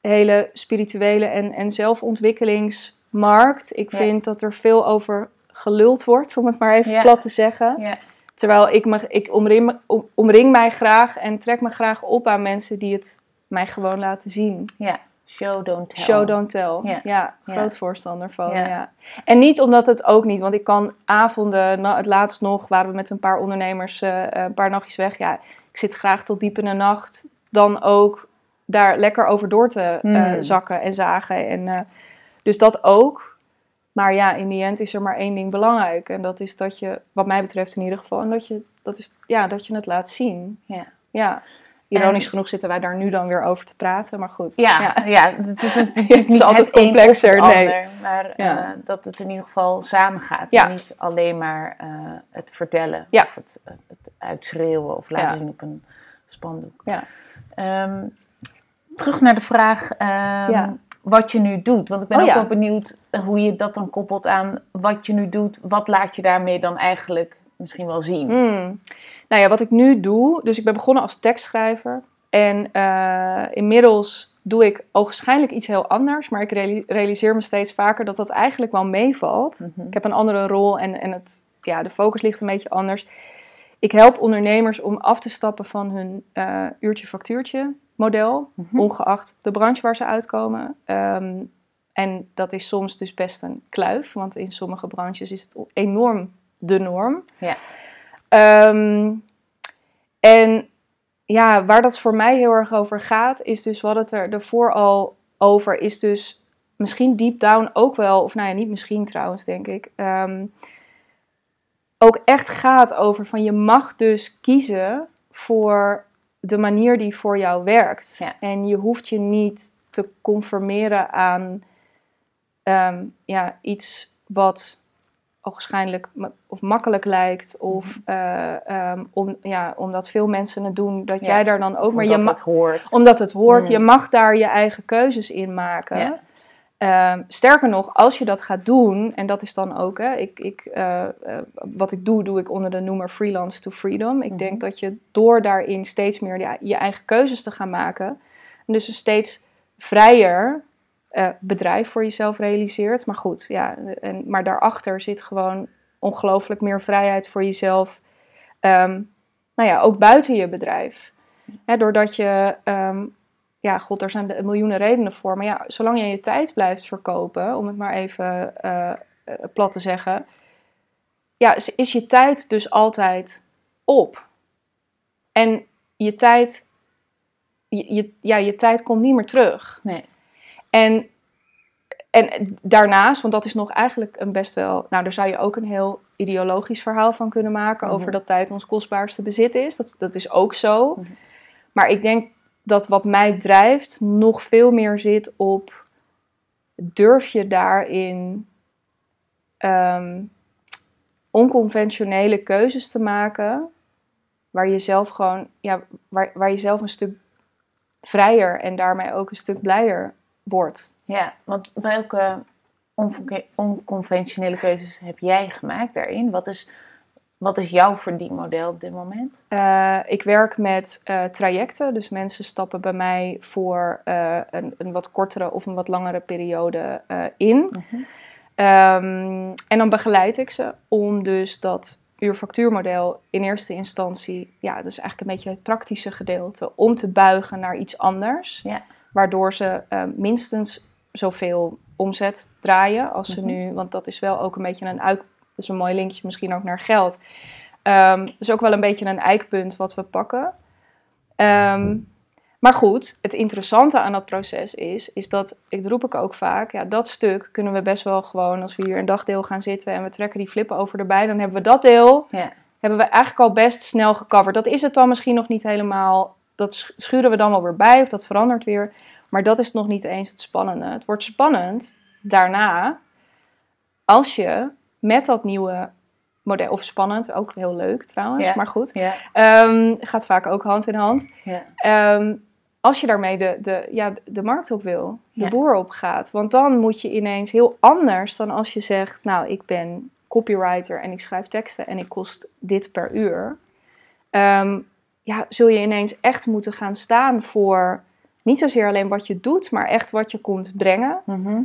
hele spirituele en, en zelfontwikkelingsmarkt. Ik Ja. vind dat er veel over geluld wordt, om het maar even Ja. plat te zeggen. Ja. Terwijl ik, me, ik omring, om- omring mij graag en trek me graag op aan mensen die het mij gewoon laten zien. ja. Show, don't tell. Show, don't tell. Ja. Groot voorstander van. Ja. Ja. En niet omdat het ook niet, want ik kan avonden, nou, het laatst nog waren we met een paar ondernemers eh, een paar nachtjes weg. Ja, ik zit graag tot diep in de nacht dan ook daar lekker over door te eh, Hmm. zakken en zagen. En, eh, dus dat ook. Maar ja, in die end is er maar één ding belangrijk. En dat is dat je, wat mij betreft in ieder geval, en dat je, dat is, ja, dat je het laat zien. Ja. Ja. Ironisch En- genoeg zitten wij daar nu dan weer over te praten, maar goed. Ja, ja. het is, een, Het is niet altijd het complexer, het nee. ander, maar Ja. eh, dat het in ieder geval samen gaat. Ja. En niet alleen maar eh, het vertellen of het, het uitschreeuwen of laten zien op een spandoek. Ja. Ehm, terug naar de vraag ehm, wat je nu doet. Want ik ben Oh ook wel benieuwd hoe je dat dan koppelt aan wat je nu doet. Wat laat je daarmee dan eigenlijk misschien wel zien? Hmm. Nou ja, wat ik nu doe, dus ik ben begonnen als tekstschrijver. En eh, inmiddels doe ik ogenschijnlijk iets heel anders, maar ik reali- realiseer me steeds vaker dat dat eigenlijk wel meevalt. Mhm. Ik heb een andere rol en, en het, ja, de focus ligt een beetje anders. Ik help ondernemers om af te stappen van hun eh, uurtje-factuurtje model, Mhm. ongeacht de branche waar ze uitkomen. Ehm, en dat is soms dus best een kluif, want in sommige branches is het enorm de norm. Ja. Ehm, en ja, waar dat voor mij heel erg over gaat, is dus wat het er ervoor al over is. Dus misschien deep down ook wel, of nou ja, niet misschien trouwens, denk ik. ehm, ook echt gaat over van je mag dus kiezen voor de manier die voor jou werkt. Ja. En je hoeft je niet te conformeren aan ehm, ja, iets wat waarschijnlijk of makkelijk lijkt. Of eh, ehm, om, ja, omdat veel mensen het doen, dat Ja. jij daar dan ook... Maar je Omdat ma- het hoort. omdat het hoort, je mag daar je eigen keuzes in maken. Ja. Ehm, sterker nog, als je dat gaat doen, en dat is dan ook, hè, ik, ik, eh, eh, wat ik doe, doe ik onder de noemer freelance to freedom. Ik Mhm. denk dat je door daarin steeds meer je, je eigen keuzes te gaan maken, en dus steeds vrijer eh, bedrijf voor jezelf realiseert. Maar goed, ja, en, maar daarachter zit gewoon ongelooflijk meer vrijheid voor jezelf. Ehm, nou ja, ook buiten je bedrijf. Doordat je, ehm, ja, god, daar zijn miljoenen redenen voor. Maar ja, zolang je je tijd blijft verkopen, om het maar even eh, eh, plat te zeggen. Ja, is, is je tijd dus altijd op. En je tijd, je, je- ja, je tijd komt niet meer terug. Nee. En, en daarnaast, want dat is nog eigenlijk een best wel... Nou, daar zou je ook een heel ideologisch verhaal van kunnen maken... Mhm. over dat tijd ons kostbaarste bezit is. Dat, dat is ook zo. Mhm. Maar ik denk dat wat mij drijft nog veel meer zit op... durf je daarin ehm, onconventionele keuzes te maken... waar je zelf gewoon... Ja, waar, waar je zelf een stuk vrijer en daarmee ook een stuk blijer wordt. Ja, want welke onconve- onconventionele keuzes heb jij gemaakt daarin? Wat is, wat is jouw verdienmodel op dit moment? Eh, ik werk met eh, trajecten, dus mensen stappen bij mij voor eh, een, een wat kortere of een wat langere periode in. Mhm. Ehm, en dan begeleid ik ze om dus dat uurfactuurmodel in eerste instantie, ja, dat is eigenlijk een beetje het praktische gedeelte, om te buigen naar iets anders. Ja. Waardoor ze eh, minstens zoveel omzet draaien als ze Mhm. nu, want dat is wel ook een beetje een uit, dat is een mooi linkje misschien ook naar geld. Dat is ook wel een beetje een eikpunt wat we pakken. Ehm, maar goed, het interessante aan dat proces is, is dat, ik roep ik ook vaak, ja, dat stuk kunnen we best wel gewoon, als we hier een dagdeel gaan zitten en we trekken die flippen over erbij, dan hebben we dat deel, Ja. hebben we eigenlijk al best snel gecoverd. Dat is het dan misschien nog niet helemaal, dat sch- schuren we dan wel weer bij of dat verandert weer, maar dat is nog niet eens het spannende. Het wordt spannend daarna, als je met dat nieuwe model, of spannend, ook heel leuk trouwens, Ja. maar goed, Ja. Ehm, gaat vaak ook hand in hand. Ja. Ehm, als je daarmee de, de, ja, de markt op wil, de boer op gaat. Want dan moet je ineens heel anders dan als je zegt... nou, ik ben copywriter en ik schrijf teksten en ik kost dit per uur. Ehm, ja, zul je ineens echt moeten gaan staan voor... niet zozeer alleen wat je doet, maar echt wat je komt brengen. Mhm.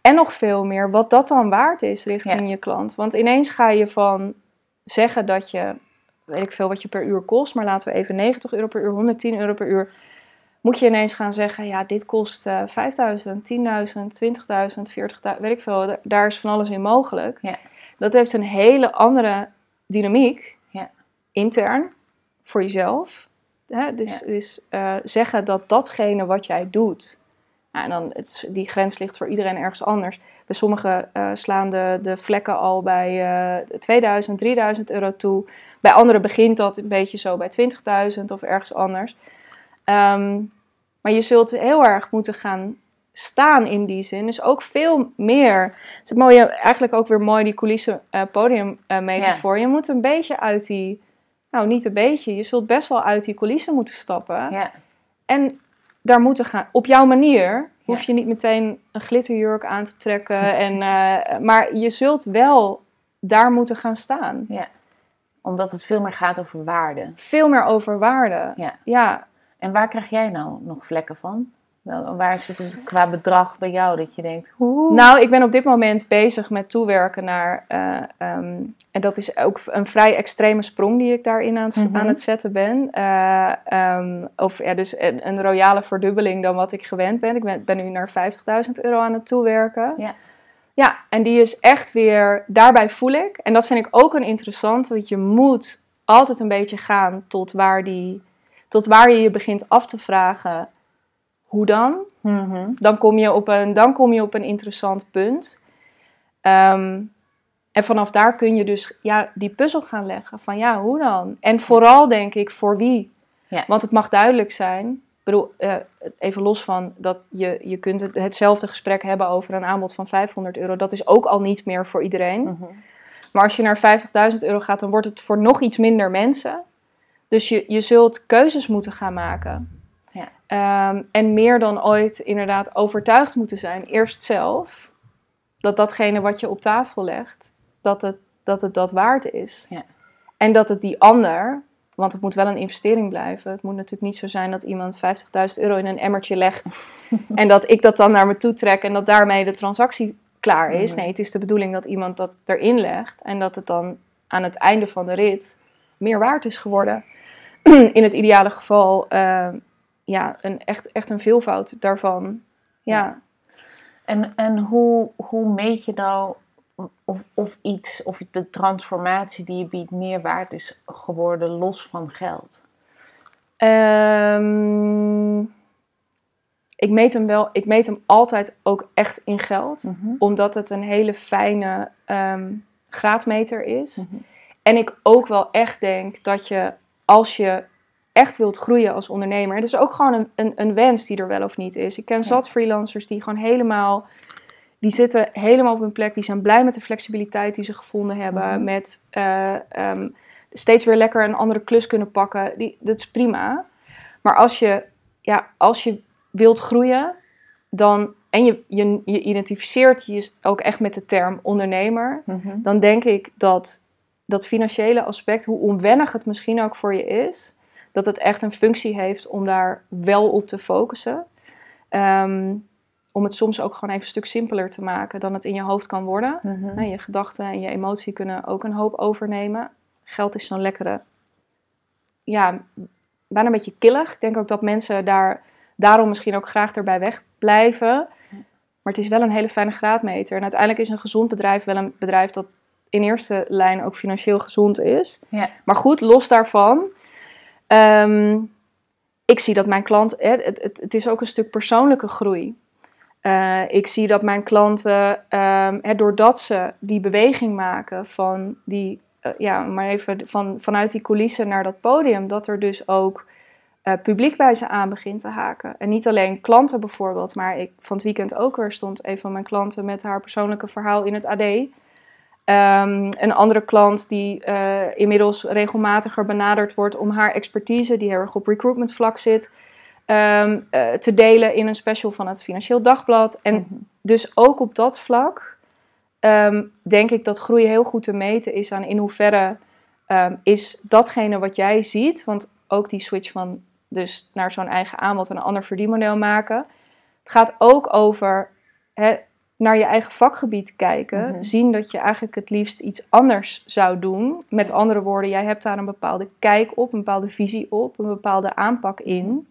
En nog veel meer wat dat dan waard is richting Ja. je klant. Want ineens ga je van zeggen dat je, weet ik veel wat je per uur kost, maar laten we even 90 euro per uur, 110 euro per uur. Moet je ineens gaan zeggen, ja, dit kost eh 5000, 10.000, 20.000, 40.000, weet ik veel. Da- Daar is van alles in mogelijk. Ja. Dat heeft een hele andere dynamiek, Ja. intern, voor jezelf. Hè? Dus, dus eh, zeggen dat datgene wat jij doet, ja, en dan het, die grens ligt voor iedereen ergens anders. Bij sommigen eh, slaan de, de vlekken al bij eh 2000, 3000 euro toe. Bij anderen begint dat een beetje zo bij 20.000 of ergens anders. Ehm, maar je zult heel erg moeten gaan staan in die zin. Dus ook veel meer. Het is mooie, eigenlijk ook weer mooi die coulissen eh podium metafoor. Je moet een beetje uit die, nou niet een beetje, je zult best wel uit die coulissen moeten stappen. Ja. En daar moeten gaan. Op jouw manier hoef je niet meteen een glitterjurk aan te trekken. En, eh, maar je zult wel daar moeten gaan staan. ja. Omdat het veel meer gaat over waarde. Veel meer over waarde. Ja. Ja, En waar krijg jij nou nog vlekken van? Waar zit het qua bedrag bij jou dat je denkt, hoe? Nou, ik ben op dit moment bezig met toewerken naar. eh, ehm, en dat is ook een vrij extreme sprong die ik daarin aan, het- Mhm. aan het zetten ben. Eh, ehm, of ja, dus een, een royale verdubbeling dan wat ik gewend ben. Ik ben, ben nu naar 50.000 euro aan het toewerken. Ja. Ja, en die is echt weer. Daarbij voel ik. En dat vind ik ook een interessant. Want je moet altijd een beetje gaan tot waar, die, tot waar je je begint af te vragen. Hoe dan? Mhm. dan kom je op een, dan kom je op een interessant punt. Ehm, en vanaf daar kun je dus ja, die puzzel gaan leggen. Van ja, hoe dan? En vooral denk ik, voor wie? Ja. Want het mag duidelijk zijn. Ik bedoel, eh, even los van dat je, je kunt het, hetzelfde gesprek hebben over een aanbod van 500 euro. Dat is ook al niet meer voor iedereen. Mhm. Maar als je naar 50.000 euro gaat, dan wordt het voor nog iets minder mensen. Dus je, je zult keuzes moeten gaan maken. Ehm, en meer dan ooit inderdaad overtuigd moeten zijn, eerst zelf, dat datgene wat je op tafel legt, dat het dat, het dat waard is. Ja. En dat het die ander, want het moet wel een investering blijven. Het moet natuurlijk niet zo zijn dat iemand 50.000 euro in een emmertje legt en dat ik dat dan naar me toe trek en dat daarmee de transactie klaar is. Mhm. Nee, het is de bedoeling dat iemand dat erin legt en dat het dan aan het einde van de rit meer waard is geworden. In het ideale geval, eh, ja, een, echt, echt een veelvoud daarvan. Ja. Ja. En, en hoe, hoe meet je nou of, of iets, of de transformatie die je biedt meer waard is geworden los van geld? Ehm, ik meet hem wel, ik meet hem altijd ook echt in geld. Mhm. Omdat het een hele fijne ehm, graadmeter is. Mhm. En ik ook wel echt denk dat je, als je echt wilt groeien als ondernemer... Het is ook gewoon een, een, een wens die er wel of niet is. Ik ken zat freelancers die gewoon helemaal... Die zitten helemaal op hun plek. Die zijn blij met de flexibiliteit die ze gevonden hebben. Mhm. Met eh, ehm, steeds weer lekker een andere klus kunnen pakken. Die, dat is prima. Maar als je, ja, als je wilt groeien, dan, en je, je, je identificeert je ook echt met de term ondernemer, Mhm. dan denk ik dat dat financiële aspect, hoe onwennig het misschien ook voor je is, dat het echt een functie heeft om daar wel op te focussen. Ehm, om het soms ook gewoon even een stuk simpeler te maken dan het in je hoofd kan worden. Mhm. Nou, je gedachten en je emotie kunnen ook een hoop overnemen. Geld is zo'n lekkere, ja, bijna een beetje killig. Ik denk ook dat mensen daar daarom misschien ook graag erbij wegblijven. Maar het is wel een hele fijne graadmeter. En uiteindelijk is een gezond bedrijf wel een bedrijf dat in eerste lijn ook financieel gezond is. Ja. Maar goed, los daarvan. Ehm, ik zie dat mijn klant, het, het, het is ook een stuk persoonlijke groei. Eh, ik zie dat mijn klanten, ehm, doordat ze die beweging maken van die, eh, ja, maar even van, vanuit die coulissen naar dat podium, dat er dus ook eh, publiek bij ze aan begint te haken. En niet alleen klanten bijvoorbeeld, maar ik, van het weekend ook weer stond een van mijn klanten met haar persoonlijke verhaal in het AD. Ehm, een andere klant die eh, inmiddels regelmatiger benaderd wordt om haar expertise, die heel erg op recruitment vlak zit, ehm, eh, te delen in een special van het Financieel Dagblad. En Mhm. dus ook op dat vlak ehm, denk ik dat groei heel goed te meten is aan in hoeverre is datgene wat jij ziet, want ook die switch van dus naar zo'n eigen aanbod en een ander verdienmodel maken. Het gaat ook over naar je eigen vakgebied kijken, Mhm. zien dat je eigenlijk het liefst iets anders zou doen. Met andere woorden, jij hebt daar een bepaalde kijk op, een bepaalde visie op, een bepaalde aanpak in.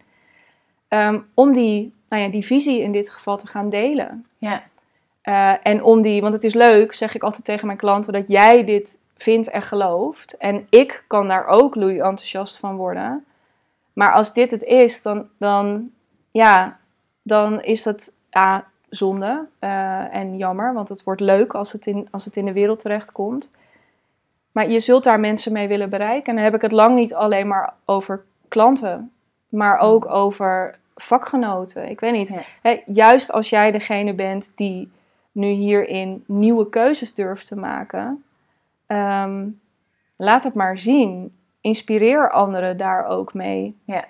Ehm, om die, nou ja, die visie in dit geval te gaan delen. Ja. Eh, en om die, want het is leuk, zeg ik altijd tegen mijn klanten, dat jij dit vindt en gelooft. En ik kan daar ook loei enthousiast van worden. Maar als dit het is, dan, dan, ja, dan is dat ja, zonde eh, en jammer. Want het wordt leuk als het, in, als het in de wereld terechtkomt. Maar je zult daar mensen mee willen bereiken. En dan heb ik het lang niet alleen maar over klanten, maar ook over vakgenoten. Ik weet niet. Ja. Hè, juist als jij degene bent die nu hierin nieuwe keuzes durft te maken, ehm, laat het maar zien. Inspireer anderen daar ook mee. Ja.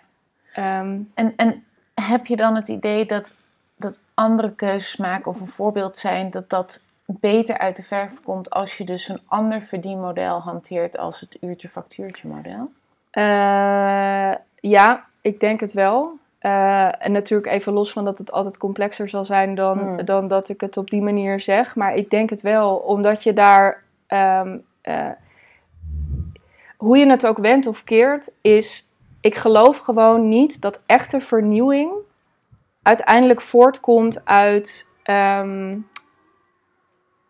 Ehm, En, en heb je dan het idee dat, dat andere keuzes maken of een voorbeeld zijn, dat dat beter uit de verf komt als je dus een ander verdienmodel hanteert als het uurtje-factuurtje model? eh, ja, ik denk het wel. Eh, en natuurlijk even los van dat het altijd complexer zal zijn dan, Hmm. dan dat ik het op die manier zeg. Maar ik denk het wel, omdat je daar... ehm, eh, hoe je het ook wendt of keert, is... Ik geloof gewoon niet dat echte vernieuwing uiteindelijk voortkomt uit... ehm,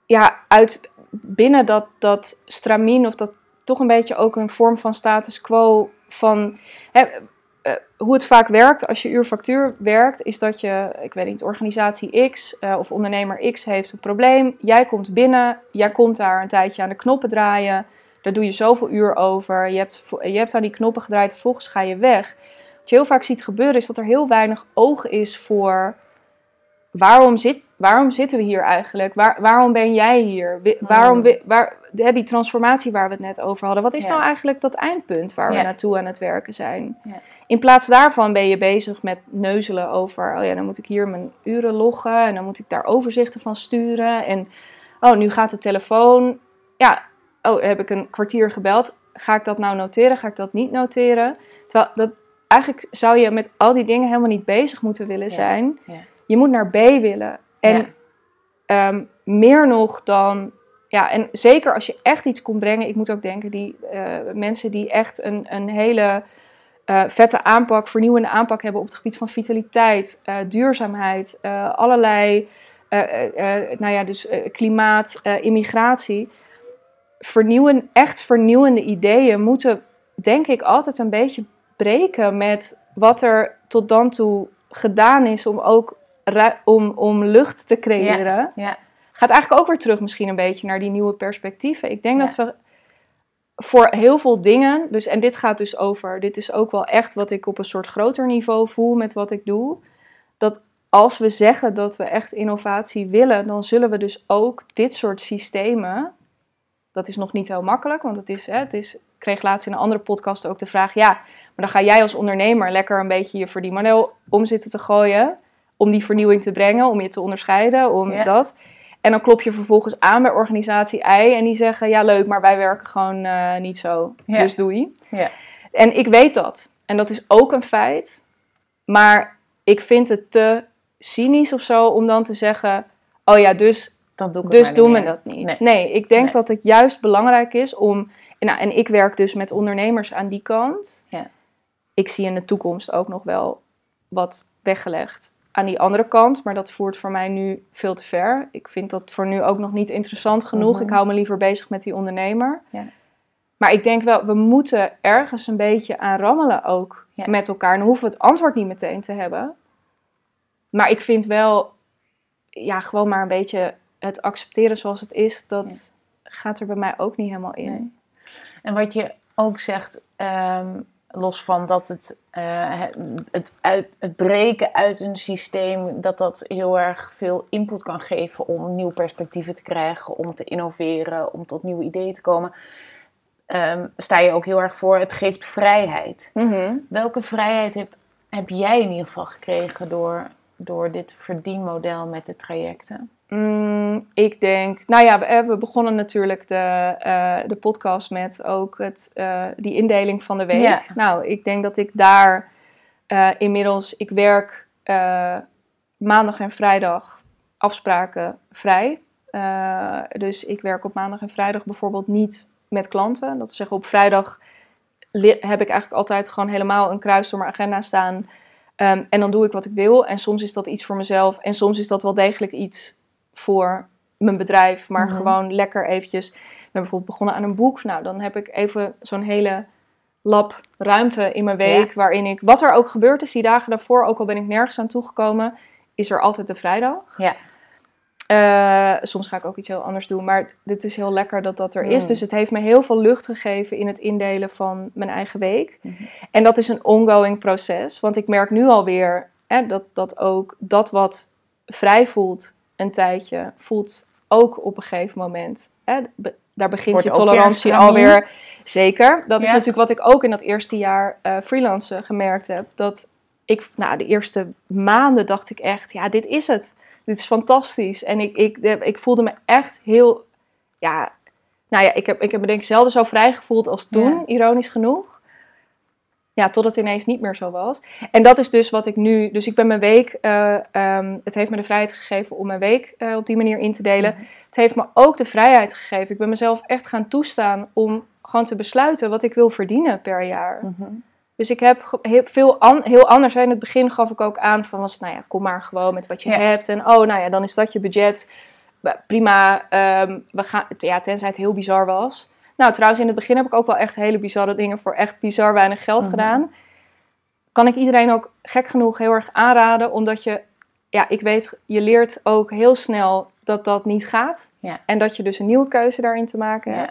ja, uit binnen dat, dat stramien of dat toch een beetje ook een vorm van status quo van... Hè, eh, hoe het vaak werkt als je uurfactuur werkt, is dat je, ik weet niet, organisatie X eh, of ondernemer X heeft een probleem. Jij komt binnen, jij komt daar een tijdje aan de knoppen draaien. Daar doe je zoveel uur over. Je hebt, je hebt aan die knoppen gedraaid, vervolgens ga je weg. Wat je heel vaak ziet gebeuren, is dat er heel weinig oog is voor waarom, zit, waarom zitten we hier eigenlijk? Waar, waarom ben jij hier? Wi- Waarom, waar, die transformatie waar we het net over hadden. Wat is Ja. nou eigenlijk dat eindpunt waar we naartoe aan het werken zijn? Ja. In plaats daarvan ben je bezig met neuzelen over, oh ja, dan moet ik hier mijn uren loggen en dan moet ik daar overzichten van sturen. En oh, nu gaat de telefoon. Ja, oh, heb ik een kwartier gebeld. Ga ik dat nou noteren? Ga ik dat niet noteren? Terwijl dat, eigenlijk zou je met al die dingen helemaal niet bezig moeten willen zijn. Ja. Je moet naar B willen. En Ja. ehm, meer nog dan. Ja, en zeker als je echt iets kon brengen. Ik moet ook denken, die eh, mensen die echt een, een hele eh, vette aanpak, vernieuwende aanpak hebben op het gebied van vitaliteit, eh, duurzaamheid, allerlei, nou ja, dus klimaat, immigratie. Vernieuwen, echt vernieuwende ideeën moeten, denk ik, altijd een beetje breken met wat er tot dan toe gedaan is om ook om, om lucht te creëren. Ja. Gaat eigenlijk ook weer terug misschien een beetje naar die nieuwe perspectieven. Ik denk Ja. dat we voor heel veel dingen, dus, en dit gaat dus over, dit is ook wel echt wat ik op een soort groter niveau voel met wat ik doe. Dat als we zeggen dat we echt innovatie willen, dan zullen we dus ook dit soort systemen, dat is nog niet heel makkelijk, want het is, hè, het is, ik kreeg laatst in een andere podcast ook de vraag, ja, maar dan ga jij als ondernemer lekker een beetje je verdienmodel om zitten te gooien, om die vernieuwing te brengen, om je te onderscheiden, om Ja. dat. En dan klop je vervolgens aan bij organisatie I en die zeggen, ja leuk, maar wij werken gewoon eh, niet zo, Ja. dus doei. Ja. En ik weet dat. En dat is ook een feit. Maar ik vind het te cynisch of zo om dan te zeggen: Oh ja, dus, Dan doe ik het dus doen we dat niet. Nee. Nee, ik denk Nee. dat het juist belangrijk is om. Nou, en ik werk dus met ondernemers aan die kant. Ja. Ik zie in de toekomst ook nog wel wat weggelegd aan die andere kant, maar dat voert voor mij nu veel te ver. Ik vind dat voor nu ook nog niet interessant genoeg. Mhm. Ik hou me liever bezig met die ondernemer. Ja. Maar ik denk wel, we moeten ergens een beetje aan rammelen ook Ja. met elkaar. En dan hoeven we het antwoord niet meteen te hebben. Maar ik vind wel, ja, gewoon maar een beetje het accepteren zoals het is, dat gaat er bij mij ook niet helemaal in. Nee. En wat je ook zegt, ehm, los van dat het, eh, het, het, uit, het breken uit een systeem, dat dat heel erg veel input kan geven om nieuwe perspectieven te krijgen, om te innoveren, om tot nieuwe ideeën te komen, ehm, sta je ook heel erg voor, het geeft vrijheid. Welke vrijheid heb, heb jij in ieder geval gekregen door, door dit verdienmodel met de trajecten? Mm, ik denk, nou ja, we, we begonnen natuurlijk de, eh, de podcast met ook het, eh, die indeling van de week. Ja. Nou, ik denk dat ik daar eh, inmiddels, ik werk eh, maandag en vrijdag afspraken vrij. Eh, dus ik werk op maandag en vrijdag bijvoorbeeld niet met klanten. Dat wil zeggen, op vrijdag heb ik eigenlijk altijd gewoon helemaal een kruis door mijn agenda staan. Ehm, en dan doe ik wat ik wil. En soms is dat iets voor mezelf. En soms is dat wel degelijk iets voor mijn bedrijf. Maar Mhm. gewoon lekker eventjes. Ik ben bijvoorbeeld begonnen aan een boek. Nou, dan heb ik even zo'n hele lab ruimte in mijn week. Waarin ik, wat er ook gebeurd is die dagen daarvoor, ook al ben ik nergens aan toegekomen, is er altijd de vrijdag. Ja. Eh, soms ga ik ook iets heel anders doen, maar dit is heel lekker dat dat er is. Mm. Dus het heeft me heel veel lucht gegeven in het indelen van mijn eigen week. Mhm. En dat is een ongoing proces, want ik merk nu alweer hè, dat, dat ook dat wat vrij voelt een tijdje, voelt ook op een gegeven moment. Hè, be- daar begint Wordt je tolerantie alweer. Zeker. Dat is natuurlijk wat ik ook in dat eerste jaar eh freelancen gemerkt heb. Dat ik, nou, de eerste maanden dacht ik echt, ja, dit is het. Dit is fantastisch. En ik, ik, ik voelde me echt heel, ja, nou ja, ik heb, ik heb me denk ik zelden zo vrij gevoeld als toen, Ja. ironisch genoeg. Ja, totdat het ineens niet meer zo was. En dat is dus wat ik nu, dus ik ben mijn week, eh, ehm, het heeft me de vrijheid gegeven om mijn week eh, op die manier in te delen. Mhm. Het heeft me ook de vrijheid gegeven. Ik ben mezelf echt gaan toestaan om gewoon te besluiten wat ik wil verdienen per jaar. Mhm. Dus ik heb heel, veel an- heel anders. In het begin gaf ik ook aan van, was, nou ja, kom maar gewoon met wat je Ja. hebt. En oh, nou ja, dan is dat je budget. Prima, ehm, we gaan, ja, tenzij het heel bizar was. Nou, trouwens, in het begin heb ik ook wel echt hele bizarre dingen voor echt bizar weinig geld Mhm. gedaan. Kan ik iedereen ook gek genoeg heel erg aanraden, omdat je, ja, ik weet, je leert ook heel snel dat dat niet gaat. Ja. En dat je dus een nieuwe keuze daarin te maken Ja.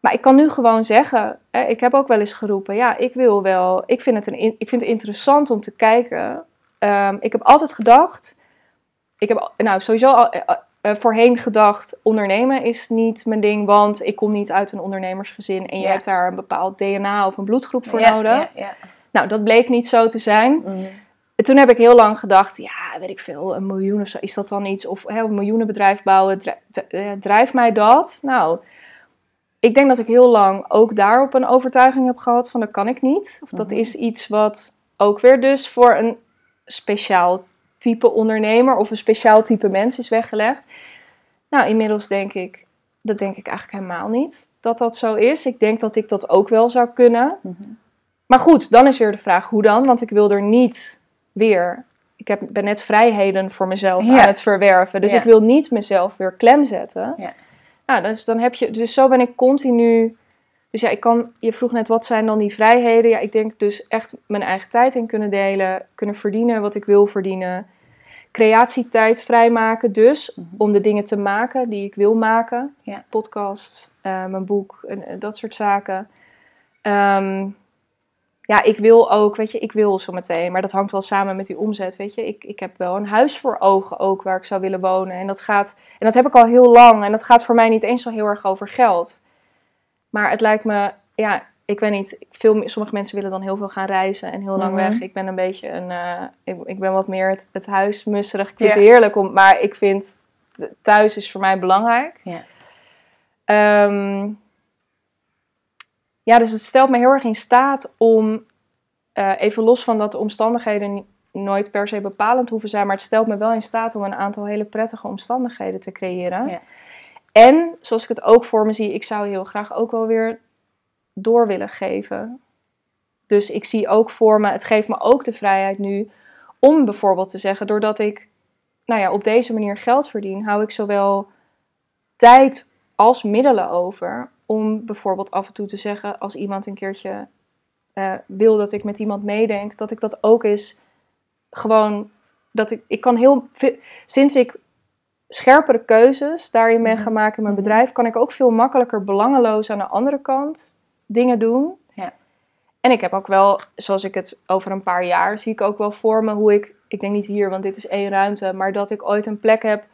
Maar ik kan nu gewoon zeggen, hè, ik heb ook wel eens geroepen, ja, ik wil wel, ik vind het, een, ik vind het interessant om te kijken. Ehm, ik heb altijd gedacht, ik heb nou, sowieso al, eh, eh, voorheen gedacht, ondernemen is niet mijn ding, want ik kom niet uit een ondernemersgezin en je Ja. hebt daar een bepaald DNA of een bloedgroep voor Ja, nodig. Ja. Nou, dat bleek niet zo te zijn. Mhm. En toen heb ik heel lang gedacht, ja, weet ik veel, een miljoen of zo, is dat dan iets? Of hè, een miljoenenbedrijf bouwen, eh, drijft mij dat? Nou, ik denk dat ik heel lang ook daarop een overtuiging heb gehad van dat kan ik niet. Of dat Mhm. is iets wat ook weer dus voor een speciaal type ondernemer of een speciaal type mens is weggelegd. Nou, inmiddels denk ik, dat denk ik eigenlijk helemaal niet dat dat zo is. Ik denk dat ik dat ook wel zou kunnen. Mhm. Maar goed, dan is weer de vraag hoe dan? Want ik wil er niet weer. Ik heb, ben net vrijheden voor mezelf Ja. aan het verwerven. Dus Ja. ik wil niet mezelf weer klem zetten. Ja. Nou, dus dan heb je. Dus zo ben ik continu. Dus ja, ik kan. Je vroeg net wat zijn dan die vrijheden? Ja, ik denk dus echt mijn eigen tijd in kunnen delen, kunnen verdienen wat ik wil verdienen. Creatietijd vrijmaken, dus Mhm. om de dingen te maken die ik wil maken. Ja. Podcast, eh, mijn boek, en, en dat soort zaken. Ehm, ja, ik wil ook, weet je, ik wil zometeen, maar dat hangt wel samen met die omzet, weet je. Ik, ik heb wel een huis voor ogen ook waar ik zou willen wonen. En dat gaat, en dat heb ik al heel lang. En dat gaat voor mij niet eens zo heel erg over geld. Maar het lijkt me, ja, ik weet niet, veel, sommige mensen willen dan heel veel gaan reizen en heel lang Mhm. weg. Ik ben een beetje een, eh, ik, ik ben wat meer het, het huismusserig. Ik vind het heerlijk, om, maar ik vind, thuis is voor mij belangrijk. Ja. Ehm, ja, dus het stelt me heel erg in staat om, eh, even los van dat de omstandigheden nooit per se bepalend hoeven zijn, maar het stelt me wel in staat om een aantal hele prettige omstandigheden te creëren. Ja. En zoals ik het ook voor me zie, ik zou heel graag ook wel weer door willen geven. Dus ik zie ook voor me, het geeft me ook de vrijheid nu om bijvoorbeeld te zeggen, doordat ik nou ja, op deze manier geld verdien, hou ik zowel tijd als middelen over om bijvoorbeeld af en toe te zeggen als iemand een keertje eh, wil dat ik met iemand meedenk, dat ik dat ook eens gewoon dat ik ik kan heel sinds ik scherpere keuzes daarin ben Mhm. gaan maken in mijn Mhm. bedrijf, kan ik ook veel makkelijker belangeloos aan de andere kant dingen doen. Ja. En ik heb ook wel, zoals ik het over een paar jaar zie ik ook wel voor me hoe ik, ik denk niet hier, want dit is één ruimte, maar dat ik ooit een plek heb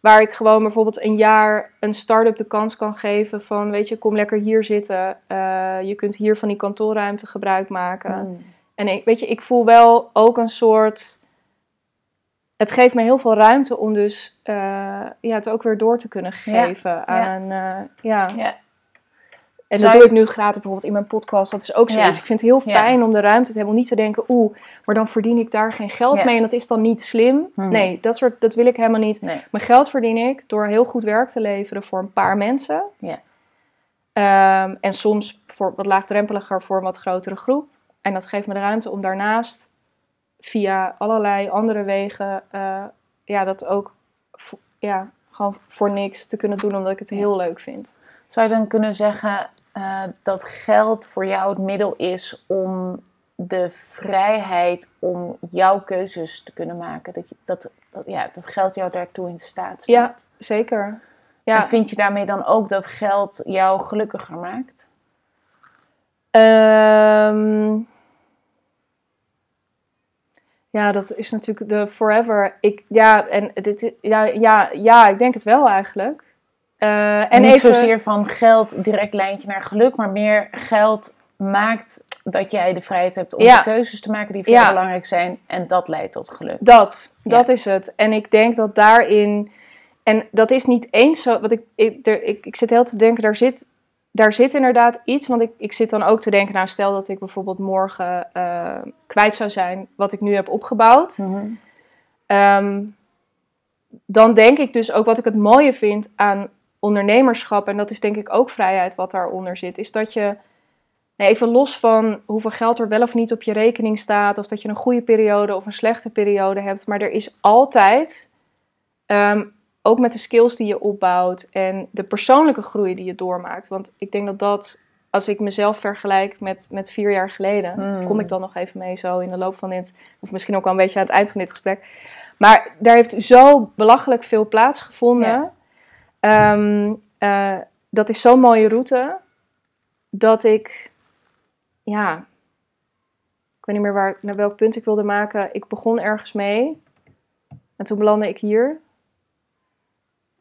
waar ik gewoon bijvoorbeeld een jaar een start-up de kans kan geven van, weet je, kom lekker hier zitten. Eh, je kunt hier van die kantoorruimte gebruik maken. Mm. En ik, weet je, ik voel wel ook een soort. Het geeft me heel veel ruimte om dus eh, ja, het ook weer door te kunnen geven aan. eh, ja. Ja. En dat doe ik nu gratis bijvoorbeeld in mijn podcast. Dat is ook zo. Ja. Dus ik vind het heel Ja. fijn om de ruimte te hebben. Om niet te denken, oeh, maar dan verdien ik daar geen geld Ja. mee. En dat is dan niet slim. Mhm. Nee, dat, soort, dat wil ik helemaal niet. Nee. Mijn geld verdien ik door heel goed werk te leveren voor een paar mensen. Ja. Ehm, en soms voor wat laagdrempeliger voor een wat grotere groep. En dat geeft me de ruimte om daarnaast via allerlei andere wegen eh, ja, dat ook ja, gewoon voor niks te kunnen doen omdat ik het heel leuk vind. Zou je dan kunnen zeggen eh, dat geld voor jou het middel is om de vrijheid om jouw keuzes te kunnen maken? Dat, je, dat, dat, ja, dat geld jou daartoe in staat stelt? Ja. Zeker. Ja. En vind je daarmee dan ook dat geld jou gelukkiger maakt? Ehm, ja, dat is natuurlijk de forever. Ik, ja, en dit, ja, ja, ja, ik denk het wel eigenlijk. Eh, en niet even, zozeer van geld direct lijntje naar geluk, maar meer geld maakt dat jij de vrijheid hebt om Ja. de keuzes te maken die voor Ja. jou belangrijk zijn. En dat leidt tot geluk. Dat, Ja. dat is het. En ik denk dat daarin, en dat is niet eens zo, wat ik, ik, er, ik, ik zit heel te denken, daar zit, daar zit inderdaad iets, want ik, ik zit dan ook te denken, nou stel dat ik bijvoorbeeld morgen eh, kwijt zou zijn wat ik nu heb opgebouwd. Mhm. Ehm, dan denk ik dus ook wat ik het mooie vind aan ondernemerschap, en dat is denk ik ook vrijheid wat daaronder zit, is dat je, nee, even los van hoeveel geld er wel of niet op je rekening staat, of dat je een goede periode of een slechte periode hebt, maar er is altijd, ehm, ook met de skills die je opbouwt en de persoonlijke groei die je doormaakt, want ik denk dat dat, als ik mezelf vergelijk met, met vier jaar geleden, Mm. kom ik dan nog even mee zo in de loop van dit, of misschien ook wel een beetje aan het eind van dit gesprek. Maar daar heeft zo belachelijk veel plaatsgevonden. Ja. Ehm, eh, dat is zo'n mooie route. Dat ik, ja, ik weet niet meer waar, naar welk punt ik wilde maken. Ik begon ergens mee. En toen belandde ik hier.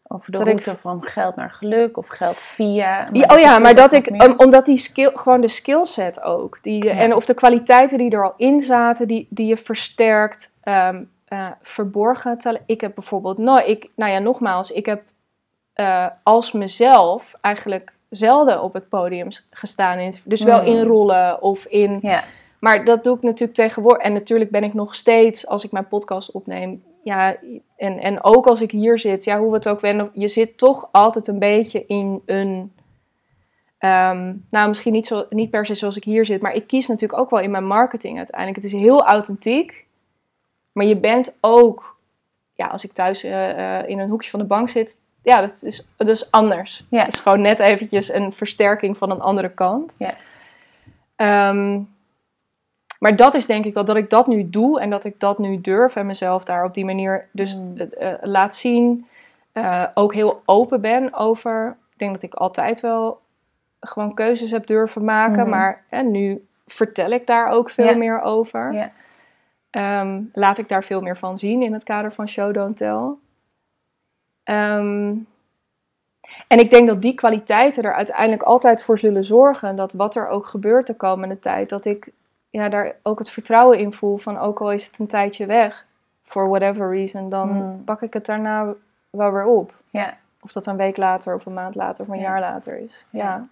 Over de Dat ik- route van geld naar geluk of geld via. Ja, dat oh ja, maar dat nog ik, om- omdat die skill, gewoon de skillset ook, die, Ja. en of de kwaliteiten die er al in zaten, die, die je versterkt, ehm, eh, verborgen. Ik heb bijvoorbeeld, nou, ik, nou ja, nogmaals, ik heb eh, als mezelf eigenlijk zelden op het podium gestaan. In dus wel Hmm. in rollen of in Ja, maar dat doe ik natuurlijk tegenwoordig. En natuurlijk ben ik nog steeds, als ik mijn podcast opneem, ja, en, en ook als ik hier zit, ja, hoe we het ook wenden, je zit toch altijd een beetje in een. ehm, nou, misschien niet, zo, niet per se zoals ik hier zit, maar ik kies natuurlijk ook wel in mijn marketing uiteindelijk. Het is heel authentiek, maar je bent ook, ja, als ik thuis eh, eh, in een hoekje van de bank zit, ja, dat is, dat is anders. Ja. Het is gewoon net eventjes een versterking van een andere kant. Ja. Ehm, maar dat is denk ik wel dat ik dat nu doe en dat ik dat nu durf en mezelf daar op die manier dus Mm. eh, eh, laat zien. Eh, ook heel open ben over. Ik denk dat ik altijd wel gewoon keuzes heb durven maken, Mhm. maar hè, nu vertel ik daar ook veel Ja. meer over. ja. Ehm, laat ik daar veel meer van zien in het kader van Show Don't Tell. Ehm, en ik denk dat die kwaliteiten er uiteindelijk altijd voor zullen zorgen dat wat er ook gebeurt de komende tijd, dat ik ja, daar ook het vertrouwen in voel van ook al is het een tijdje weg, for whatever reason, dan Hmm. pak ik het daarna wel weer op. ja. Of dat een week later of een maand later of een Ja. jaar later is. Ja. Ja.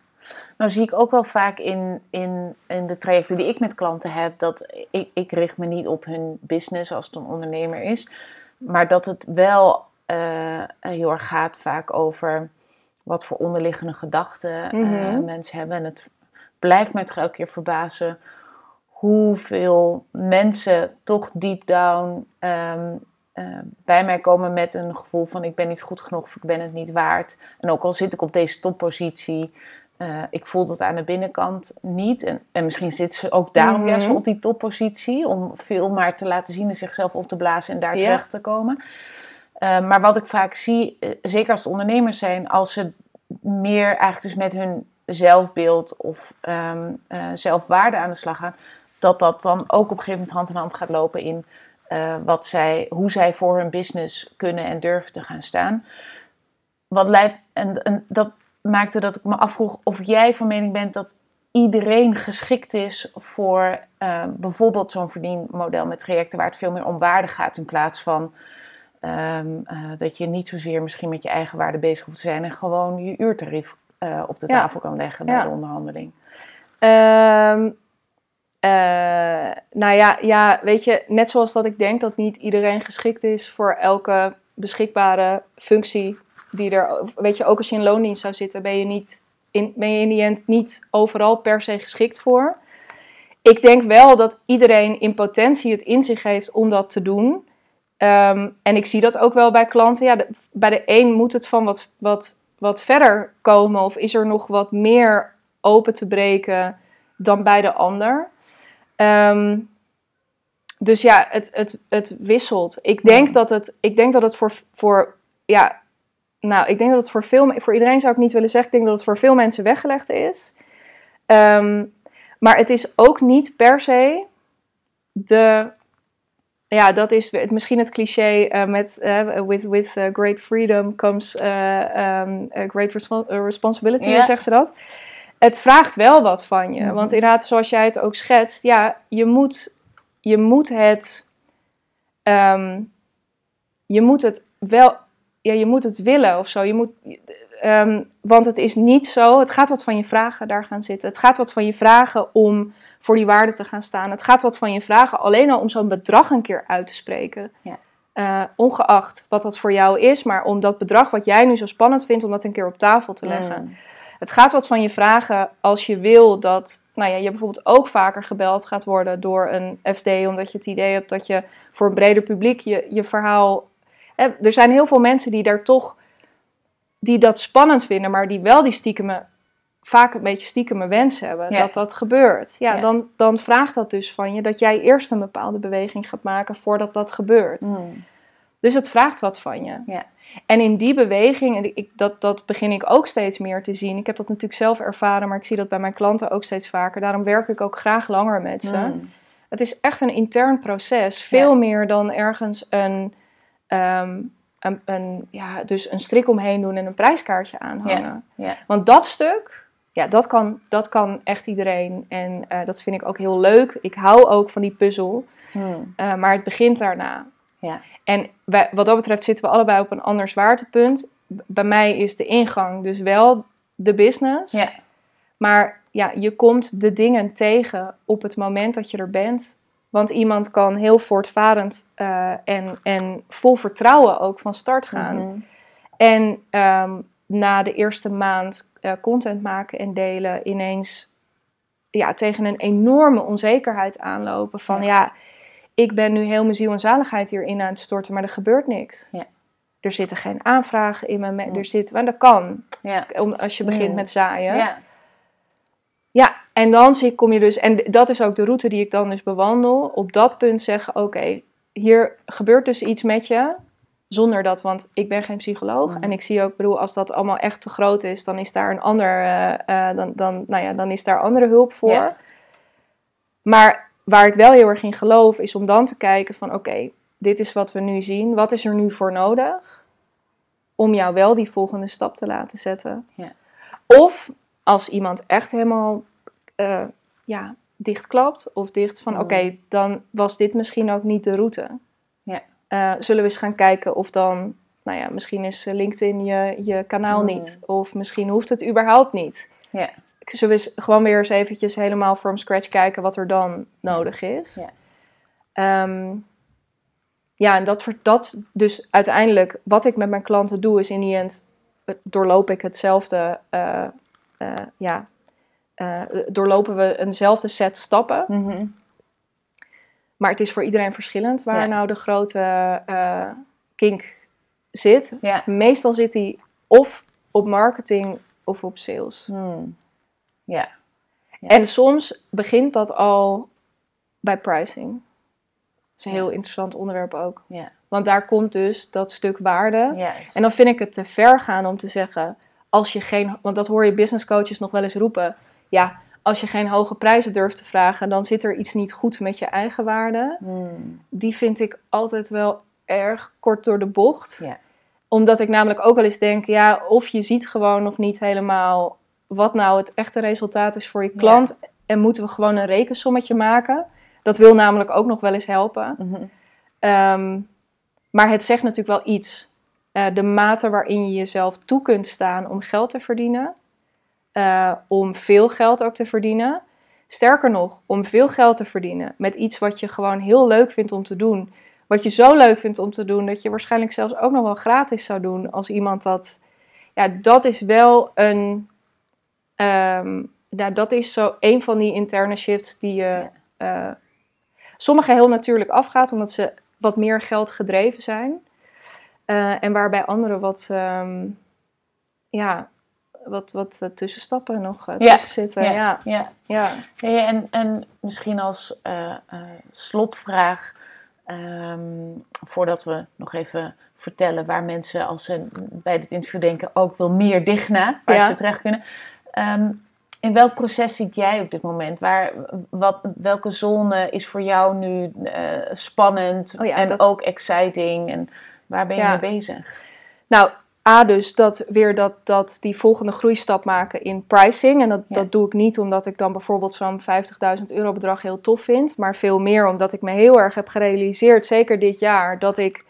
Nou zie ik ook wel vaak in, in, in de trajecten die ik met klanten heb, dat ik, ik richt me niet op hun business als het een ondernemer is, maar dat het wel uh, heel erg gaat vaak over wat voor onderliggende gedachten eh, Mhm. mensen hebben. En het blijft mij toch elke keer verbazen hoeveel mensen toch deep down ehm, eh, bij mij komen met een gevoel van ik ben niet goed genoeg of ik ben het niet waard. En ook al zit ik op deze toppositie, eh, ik voel dat aan de binnenkant niet. En, en misschien zit ze ook daarom Mhm. juist op die toppositie, om veel maar te laten zien en zichzelf op te blazen en daar terecht te komen. Eh, maar wat ik vaak zie, eh, zeker als het ondernemers zijn, als ze meer eigenlijk dus met hun zelfbeeld of ehm, eh, zelfwaarde aan de slag gaan, dat dat dan ook op een gegeven moment hand in hand gaat lopen in wat zij, hoe zij voor hun business kunnen en durven te gaan staan. Wat leidt, en, en dat maakte dat ik me afvroeg of jij van mening bent dat iedereen geschikt is voor eh, bijvoorbeeld zo'n verdienmodel met trajecten waar het veel meer om waarde gaat in plaats van ehm, eh, dat je niet zozeer misschien met je eigen waarde bezig hoeft te zijn en gewoon je uurtarief eh, op de Ja. tafel kan leggen bij Ja. de onderhandeling. Ehm, eh, nou ja, ja, weet je, net zoals dat ik denk dat niet iedereen geschikt is voor elke beschikbare functie die er, weet je, ook als je in loondienst zou zitten, ben je niet in, ben je in die end niet overal per se geschikt voor. Ik denk wel dat iedereen in potentie het in zich heeft om dat te doen. Ehm, en ik zie dat ook wel bij klanten. Ja, de- bij de een moet het van wat, wat, wat verder komen, of is er nog wat meer open te breken dan bij de ander. Ehm, dus ja, het, het, het wisselt. Ik denk dat het, ik denk dat het voor, voor, ja, nou, ik denk dat het voor veel, voor iedereen zou ik niet willen zeggen, ik denk dat het voor veel mensen weggelegd is. Ehm, maar het is ook niet per se de, ja, dat is misschien het cliché eh, met eh, with, with eh, great freedom comes eh, um, a great respo- responsibility, zegt ze dat? Het vraagt wel wat van je. Mhm. Want inderdaad, zoals jij het ook schetst, ja, je moet, je moet het, ehm, je moet het wel, ja, je moet het willen of zo. Je moet, ehm, want het is niet zo, het gaat wat van je vragen daar gaan zitten. Het gaat wat van je vragen om voor die waarde te gaan staan. Het gaat wat van je vragen alleen al om zo'n bedrag een keer uit te spreken. Ja. Eh, ongeacht wat dat voor jou is, maar om dat bedrag wat jij nu zo spannend vindt, om dat een keer op tafel te leggen. Mm. Het gaat wat van je vragen als je wil dat, nou ja, je bijvoorbeeld ook vaker gebeld gaat worden door een FD, omdat je het idee hebt dat je voor een breder publiek je, je verhaal. Hè, er zijn heel veel mensen die daar toch, die dat spannend vinden, maar die wel die stiekeme, vaak een beetje stiekeme wens hebben Ja. dat dat gebeurt. Ja, Ja. Dan, dan vraagt dat dus van je dat jij eerst een bepaalde beweging gaat maken voordat dat gebeurt. Mm. Dus het vraagt wat van je. Ja. En in die beweging, en ik, dat, dat begin ik ook steeds meer te zien. Ik heb dat natuurlijk zelf ervaren, maar ik zie dat bij mijn klanten ook steeds vaker. Daarom werk ik ook graag langer met ze. Mm. Het is echt een intern proces. Veel meer dan ergens een, ehm, een, een, ja, dus een strik omheen doen en een prijskaartje aanhangen. Ja. Want dat stuk, ja, dat kan, dat kan echt iedereen. En eh, dat vind ik ook heel leuk. Ik hou ook van die puzzel. Mm. Eh, maar het begint daarna. Ja. En wij, wat dat betreft zitten we allebei op een ander zwaartepunt. B- Bij mij is de ingang dus wel de business. Ja. Maar ja, je komt de dingen tegen op het moment dat je er bent. Want iemand kan heel voortvarend eh, en, en vol vertrouwen ook van start gaan. Mhm. En ehm, na de eerste maand eh, content maken en delen ineens ja, tegen een enorme onzekerheid aanlopen. Van Ja. ja, ik ben nu heel mijn ziel en zaligheid hierin aan het storten, maar er gebeurt niks. Ja. Er zitten geen aanvragen in mijn... Er zit, maar dat kan, als je begint Mm. met zaaien. Ja. Ja, en dan zie, kom je dus, en dat is ook de route die ik dan dus bewandel. Op dat punt zeggen: Oké, hier gebeurt dus iets met je. Zonder dat, want ik ben geen psycholoog. Mhm. En ik zie ook, bedoel, als dat allemaal echt te groot is, dan is daar een ander, eh, eh, dan, dan, nou ja, dan is daar andere hulp voor. Maar waar ik wel heel erg in geloof, is om dan te kijken van oké, dit is wat we nu zien. Wat is er nu voor nodig? Om jou wel die volgende stap te laten zetten. Of als iemand echt helemaal eh, ja, dichtklapt of dicht van Mm. oké, dan was dit misschien ook niet de route. Eh, zullen we eens gaan kijken of dan, nou ja, misschien is LinkedIn je, je kanaal Mm. niet. Of misschien hoeft het überhaupt niet. Ja. zullen we eens gewoon weer eens eventjes helemaal from scratch kijken wat er dan nodig is. Ja. Ehm, ja, en dat, dat dus uiteindelijk, wat ik met mijn klanten doe, is in die end eh, doorloop ik hetzelfde, eh, ja, doorlopen we eenzelfde set stappen. Mhm. Maar het is voor iedereen verschillend waar Ja. nou de grote eh, kink zit. Ja. Meestal zit die of op marketing of op sales. Hmm. Ja. Ja. En soms begint dat al bij pricing. Dat is een heel interessant onderwerp ook. Ja. Want daar komt dus dat stuk waarde. Juist. En dan vind ik het te ver gaan om te zeggen, als je geen, want dat hoor je business coaches nog wel eens roepen. Ja, als je geen hoge prijzen durft te vragen, dan zit er iets niet goed met je eigen waarde. Hmm. Die vind ik altijd wel erg kort door de bocht. Ja. Omdat ik namelijk ook wel eens denk, ja, of je ziet gewoon nog niet helemaal wat nou het echte resultaat is voor je klant. En moeten we gewoon een rekensommetje maken. Dat wil namelijk ook nog wel eens helpen. Mhm. Ehm, maar het zegt natuurlijk wel iets. Eh, de mate waarin je jezelf toe kunt staan om geld te verdienen. Eh, om veel geld ook te verdienen. Sterker nog, om veel geld te verdienen met iets wat je gewoon heel leuk vindt om te doen. Wat je zo leuk vindt om te doen dat je waarschijnlijk zelfs ook nog wel gratis zou doen als iemand dat. Ja, dat is wel een. ehm, nou, dat is zo een van die interne shifts die je. eh sommige heel natuurlijk afgaat omdat ze wat meer geld gedreven zijn. Eh, en waarbij anderen wat. ehm, ja, wat, wat eh, tussenstappen nog eh, tussen zitten. Ja. Ja, Ja. Hey, en, en misschien als eh, slotvraag, ehm, voordat we nog even vertellen waar mensen als ze bij dit interview denken ook wel meer dichtna, waar Ja. ze terecht kunnen. Ehm, in welk proces zit jij op dit moment? Waar, wat, welke zone is voor jou nu spannend Oh ja, en dat- ook exciting? En waar ben je Ja. mee bezig? Nou, A dus dat weer dat, dat die volgende groeistap maken in pricing. En dat, Ja. dat doe ik niet omdat ik dan bijvoorbeeld zo'n 50.000 euro bedrag heel tof vind. Maar veel meer omdat ik me heel erg heb gerealiseerd, zeker dit jaar, dat ik...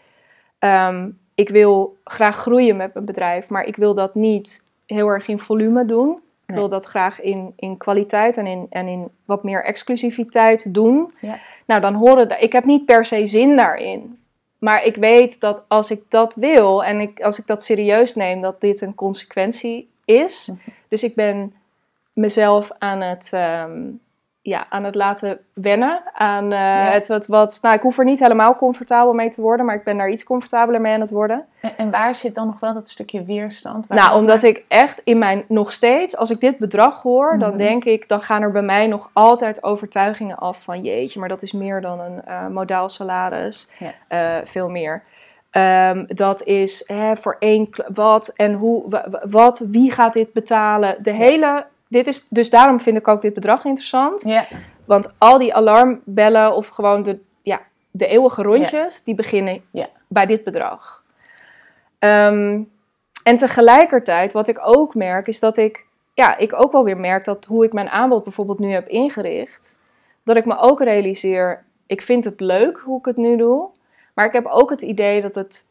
ehm, ik wil graag groeien met mijn bedrijf, maar ik wil dat niet heel erg in volume doen. Ik wil dat graag in, in kwaliteit en in, en in wat meer exclusiviteit doen. Ja. Nou, dan horen... Ik heb niet per se zin daarin. Maar ik weet dat als ik dat wil en ik, als ik dat serieus neem, dat dit een consequentie is. Mhm. Dus ik ben mezelf aan het, ehm, ja, aan het laten wennen. Aan eh, het wat, wat. Nou, ik hoef er niet helemaal comfortabel mee te worden, maar ik ben daar iets comfortabeler mee aan het worden. En, en waar zit dan nog wel dat stukje weerstand? Nou, omdat ik echt in mijn nog steeds, als ik dit bedrag hoor, dan Mhm. denk ik, dan gaan er bij mij nog altijd overtuigingen af van jeetje, maar dat is meer dan een eh modaal salaris, Ja. Eh, veel meer. Ehm, dat is hè, voor één wat en hoe, wa- wa- wat, wie gaat dit betalen? De hele, dit is, dus daarom vind ik ook dit bedrag interessant. Ja, Want al die alarmbellen of gewoon de, ja, de eeuwige rondjes, die beginnen Ja. bij dit bedrag. Ehm, en tegelijkertijd, wat ik ook merk, is dat ik, ja, ik ook wel weer merk dat hoe ik mijn aanbod bijvoorbeeld nu heb ingericht, dat ik me ook realiseer, ik vind het leuk hoe ik het nu doe, maar ik heb ook het idee dat het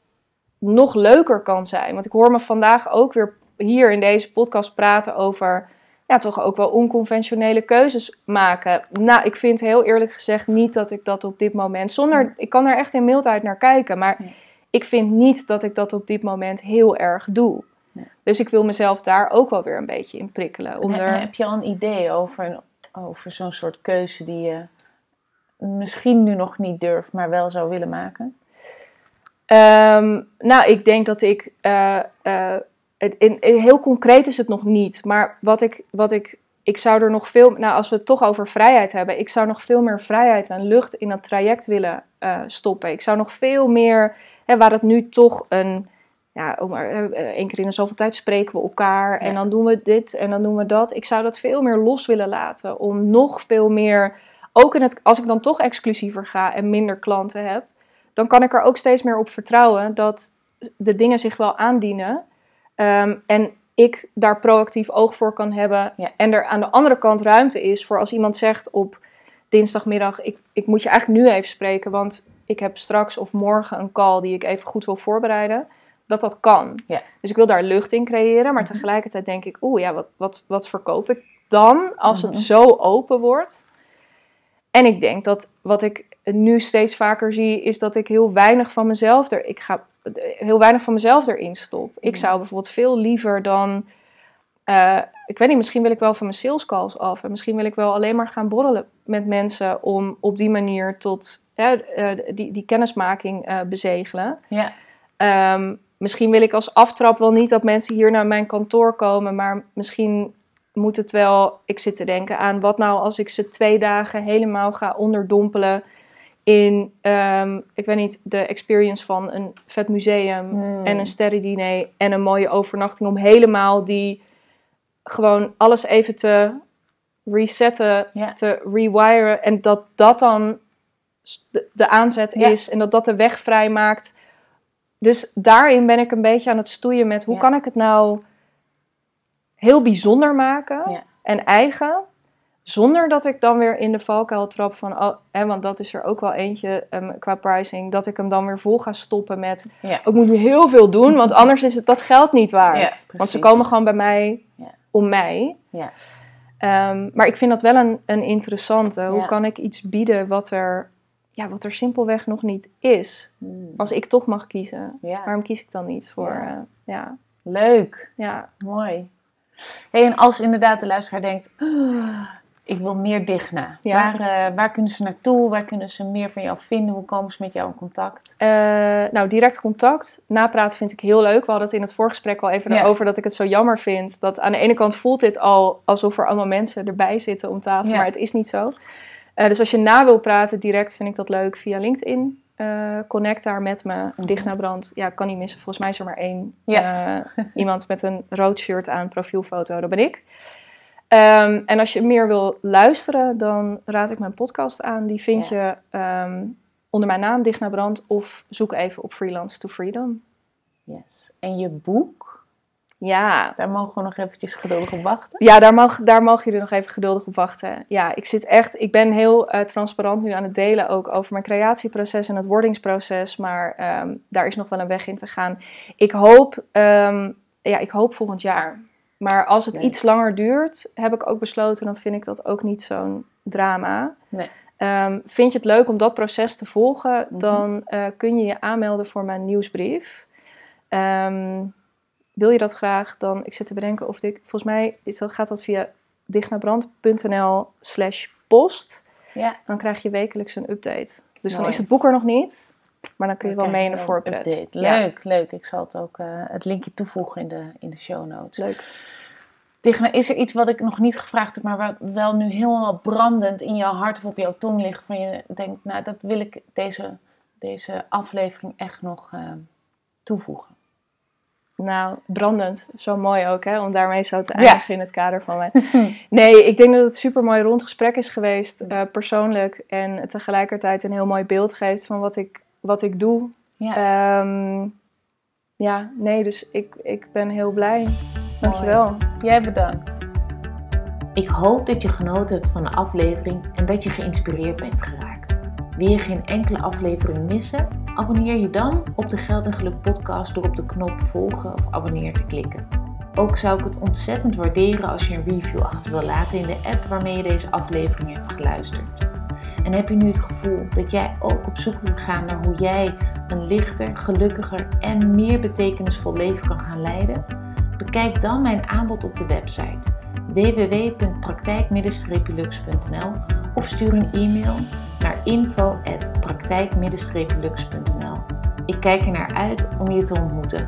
nog leuker kan zijn. Want ik hoor me vandaag ook weer hier in deze podcast praten over ja, toch ook wel onconventionele keuzes maken. Nou, ik vind heel eerlijk gezegd niet dat ik dat op dit moment, zonder, ik kan er echt in mildheid naar kijken, maar Nee. ik vind niet dat ik dat op dit moment heel erg doe. Nee. Dus ik wil mezelf daar ook wel weer een beetje in prikkelen. Om er... Heb je al een idee over, een- over zo'n soort keuze die je misschien nu nog niet durft, maar wel zou willen maken? Ehm, nou, ik denk dat ik. eh, eh, in, in- heel concreet is het nog niet. Maar wat ik, wat ik. Ik zou er nog veel. Nou, als we het toch over vrijheid hebben. Ik zou nog veel meer vrijheid en lucht in dat traject willen eh, stoppen. Ik zou nog veel meer. Hè, waar het nu toch een. Ja, eh, eh, één keer in de zoveel tijd spreken we elkaar. En dan doen we dit en dan doen we dat. Ik zou dat veel meer los willen laten. Om nog veel meer. Ook in het, als ik dan toch exclusiever ga en minder klanten heb dan kan ik er ook steeds meer op vertrouwen dat de dingen zich wel aandienen. Ehm, en ik daar proactief oog voor kan hebben. Ja. En er aan de andere kant ruimte is voor als iemand zegt op dinsdagmiddag: ik, ik moet je eigenlijk nu even spreken, want ik heb straks of morgen een call die ik even goed wil voorbereiden. Dat dat kan. Ja. Dus ik wil daar lucht in creëren, maar Mhm. tegelijkertijd denk ik: oeh ja, wat, wat, wat verkoop ik dan, als het Mhm. zo open wordt. En ik denk dat wat ik nu steeds vaker zie, is dat ik heel weinig van mezelf er, ik ga heel weinig van mezelf erin stop. Ik Mhm. zou bijvoorbeeld veel liever dan, eh, ik weet niet, misschien wil ik wel van mijn sales calls af. En misschien wil ik wel alleen maar gaan borrelen met mensen om op die manier tot hè, eh, die, die kennismaking eh, bezegelen. Ja. Ehm, misschien wil ik als aftrap wel niet dat mensen hier naar mijn kantoor komen, maar misschien moet het wel. Ik zit te denken aan wat nou als ik ze twee dagen helemaal ga onderdompelen in, ehm, ik weet niet, de experience van een vet museum Hmm. en een sterrendiner en een mooie overnachting om helemaal die gewoon alles even te resetten, Ja. te rewiren en dat dat dan de, de aanzet Ja. is en dat dat de weg vrij maakt. Dus daarin ben ik een beetje aan het stoeien met hoe Ja. kan ik het nou heel bijzonder maken en eigen. Zonder dat ik dan weer in de valkuil trap van, oh, hè, want dat is er ook wel eentje ehm, qua pricing, dat ik hem dan weer vol ga stoppen met, Ja. ik moet nu heel veel doen, want anders is het dat geld niet waard. Ja, want ze komen gewoon bij mij om mij. Ja. Ehm, maar ik vind dat wel een, een interessante. Hoe kan ik iets bieden wat er, ja, wat er simpelweg nog niet is? Hmm. Als ik toch mag kiezen, Ja. waarom kies ik dan niet voor? Ja. eh, ja, Leuk. ja. Mooi. Hey, en als inderdaad de luisteraar denkt, "Ah, ik wil meer Digna. Ja. Waar, eh, waar kunnen ze naartoe? Waar kunnen ze meer van jou vinden? Hoe komen ze met jou in contact? Eh, nou, direct contact. Napraten vind ik heel leuk. We hadden het in het voorgesprek al even Ja. over dat ik het zo jammer vind. Dat aan de ene kant voelt dit al alsof er allemaal mensen erbij zitten om tafel, Ja. maar het is niet zo. Eh, dus als je na wil praten direct, vind ik dat leuk via LinkedIn. Connect daar met me. Digna Brand, ja, kan niet missen. Volgens mij is er maar één. Iemand met een rood shirt aan, profielfoto, dat ben ik. Ehm, en als je meer wil luisteren, dan raad ik mijn podcast aan. Die vind je ehm, onder mijn naam, Digna Brand, of zoek even op Freelance to Freedom. Yes. En je boek, Ja, daar mogen we nog eventjes geduldig op wachten. ja daar, mag, daar mogen jullie nog even geduldig op wachten. Ja, ik zit echt, ik ben heel eh, transparant nu aan het delen ook over mijn creatieproces en het wordingsproces. Maar ehm, daar is nog wel een weg in te gaan. Ik hoop, ja, ik hoop volgend jaar. Maar als het iets langer duurt, heb ik ook besloten, dan vind ik dat ook niet zo'n drama. Nee. Ehm, vind je het leuk om dat proces te volgen, Mhm. dan eh, kun je je aanmelden voor mijn nieuwsbrief. Ehm, wil je dat graag, dan ik zit te bedenken of ik, volgens mij is dat, gaat dat via dignabrand.nl slash post. Ja. Dan krijg je wekelijks een update. Dus dan is het boek er nog niet, maar dan kun je wel mee in de voorpret. Ja, Leuk, leuk. Ik zal het ook, eh, het linkje toevoegen in de, in de show notes. leuk. Digna, is er iets wat ik nog niet gevraagd heb, maar wat wel nu helemaal brandend in jouw hart of op jouw tong ligt? Van je denkt, nou, dat wil ik deze, deze aflevering echt nog eh, toevoegen. Nou, brandend. Zo mooi ook, hè? Om daarmee zo te Ja. eindigen in het kader van mijn... Nee, ik denk dat het een super mooi rond gesprek is geweest, eh, persoonlijk. En tegelijkertijd een heel mooi beeld geeft van wat ik, wat ik doe. Ja, Ehm, ja, nee, dus ik, ik ben heel blij. Dankjewel. jij bedankt. Ik hoop dat je genoten hebt van de aflevering en dat je geïnspireerd bent geraakt. Wil je geen enkele aflevering missen? Abonneer je dan op de Geld en Geluk podcast door op de knop volgen of abonneer te klikken. Ook zou ik het ontzettend waarderen als je een review achter wil laten in de app waarmee je deze aflevering hebt geluisterd. En heb je nu het gevoel dat jij ook op zoek wilt gaan naar hoe jij een lichter, gelukkiger en meer betekenisvol leven kan gaan leiden? Bekijk dan mijn aanbod op de website www.praktijk-lux.nl of stuur een e-mail naar info.praktijk-lux.nl. Ik kijk er naar uit om je te ontmoeten.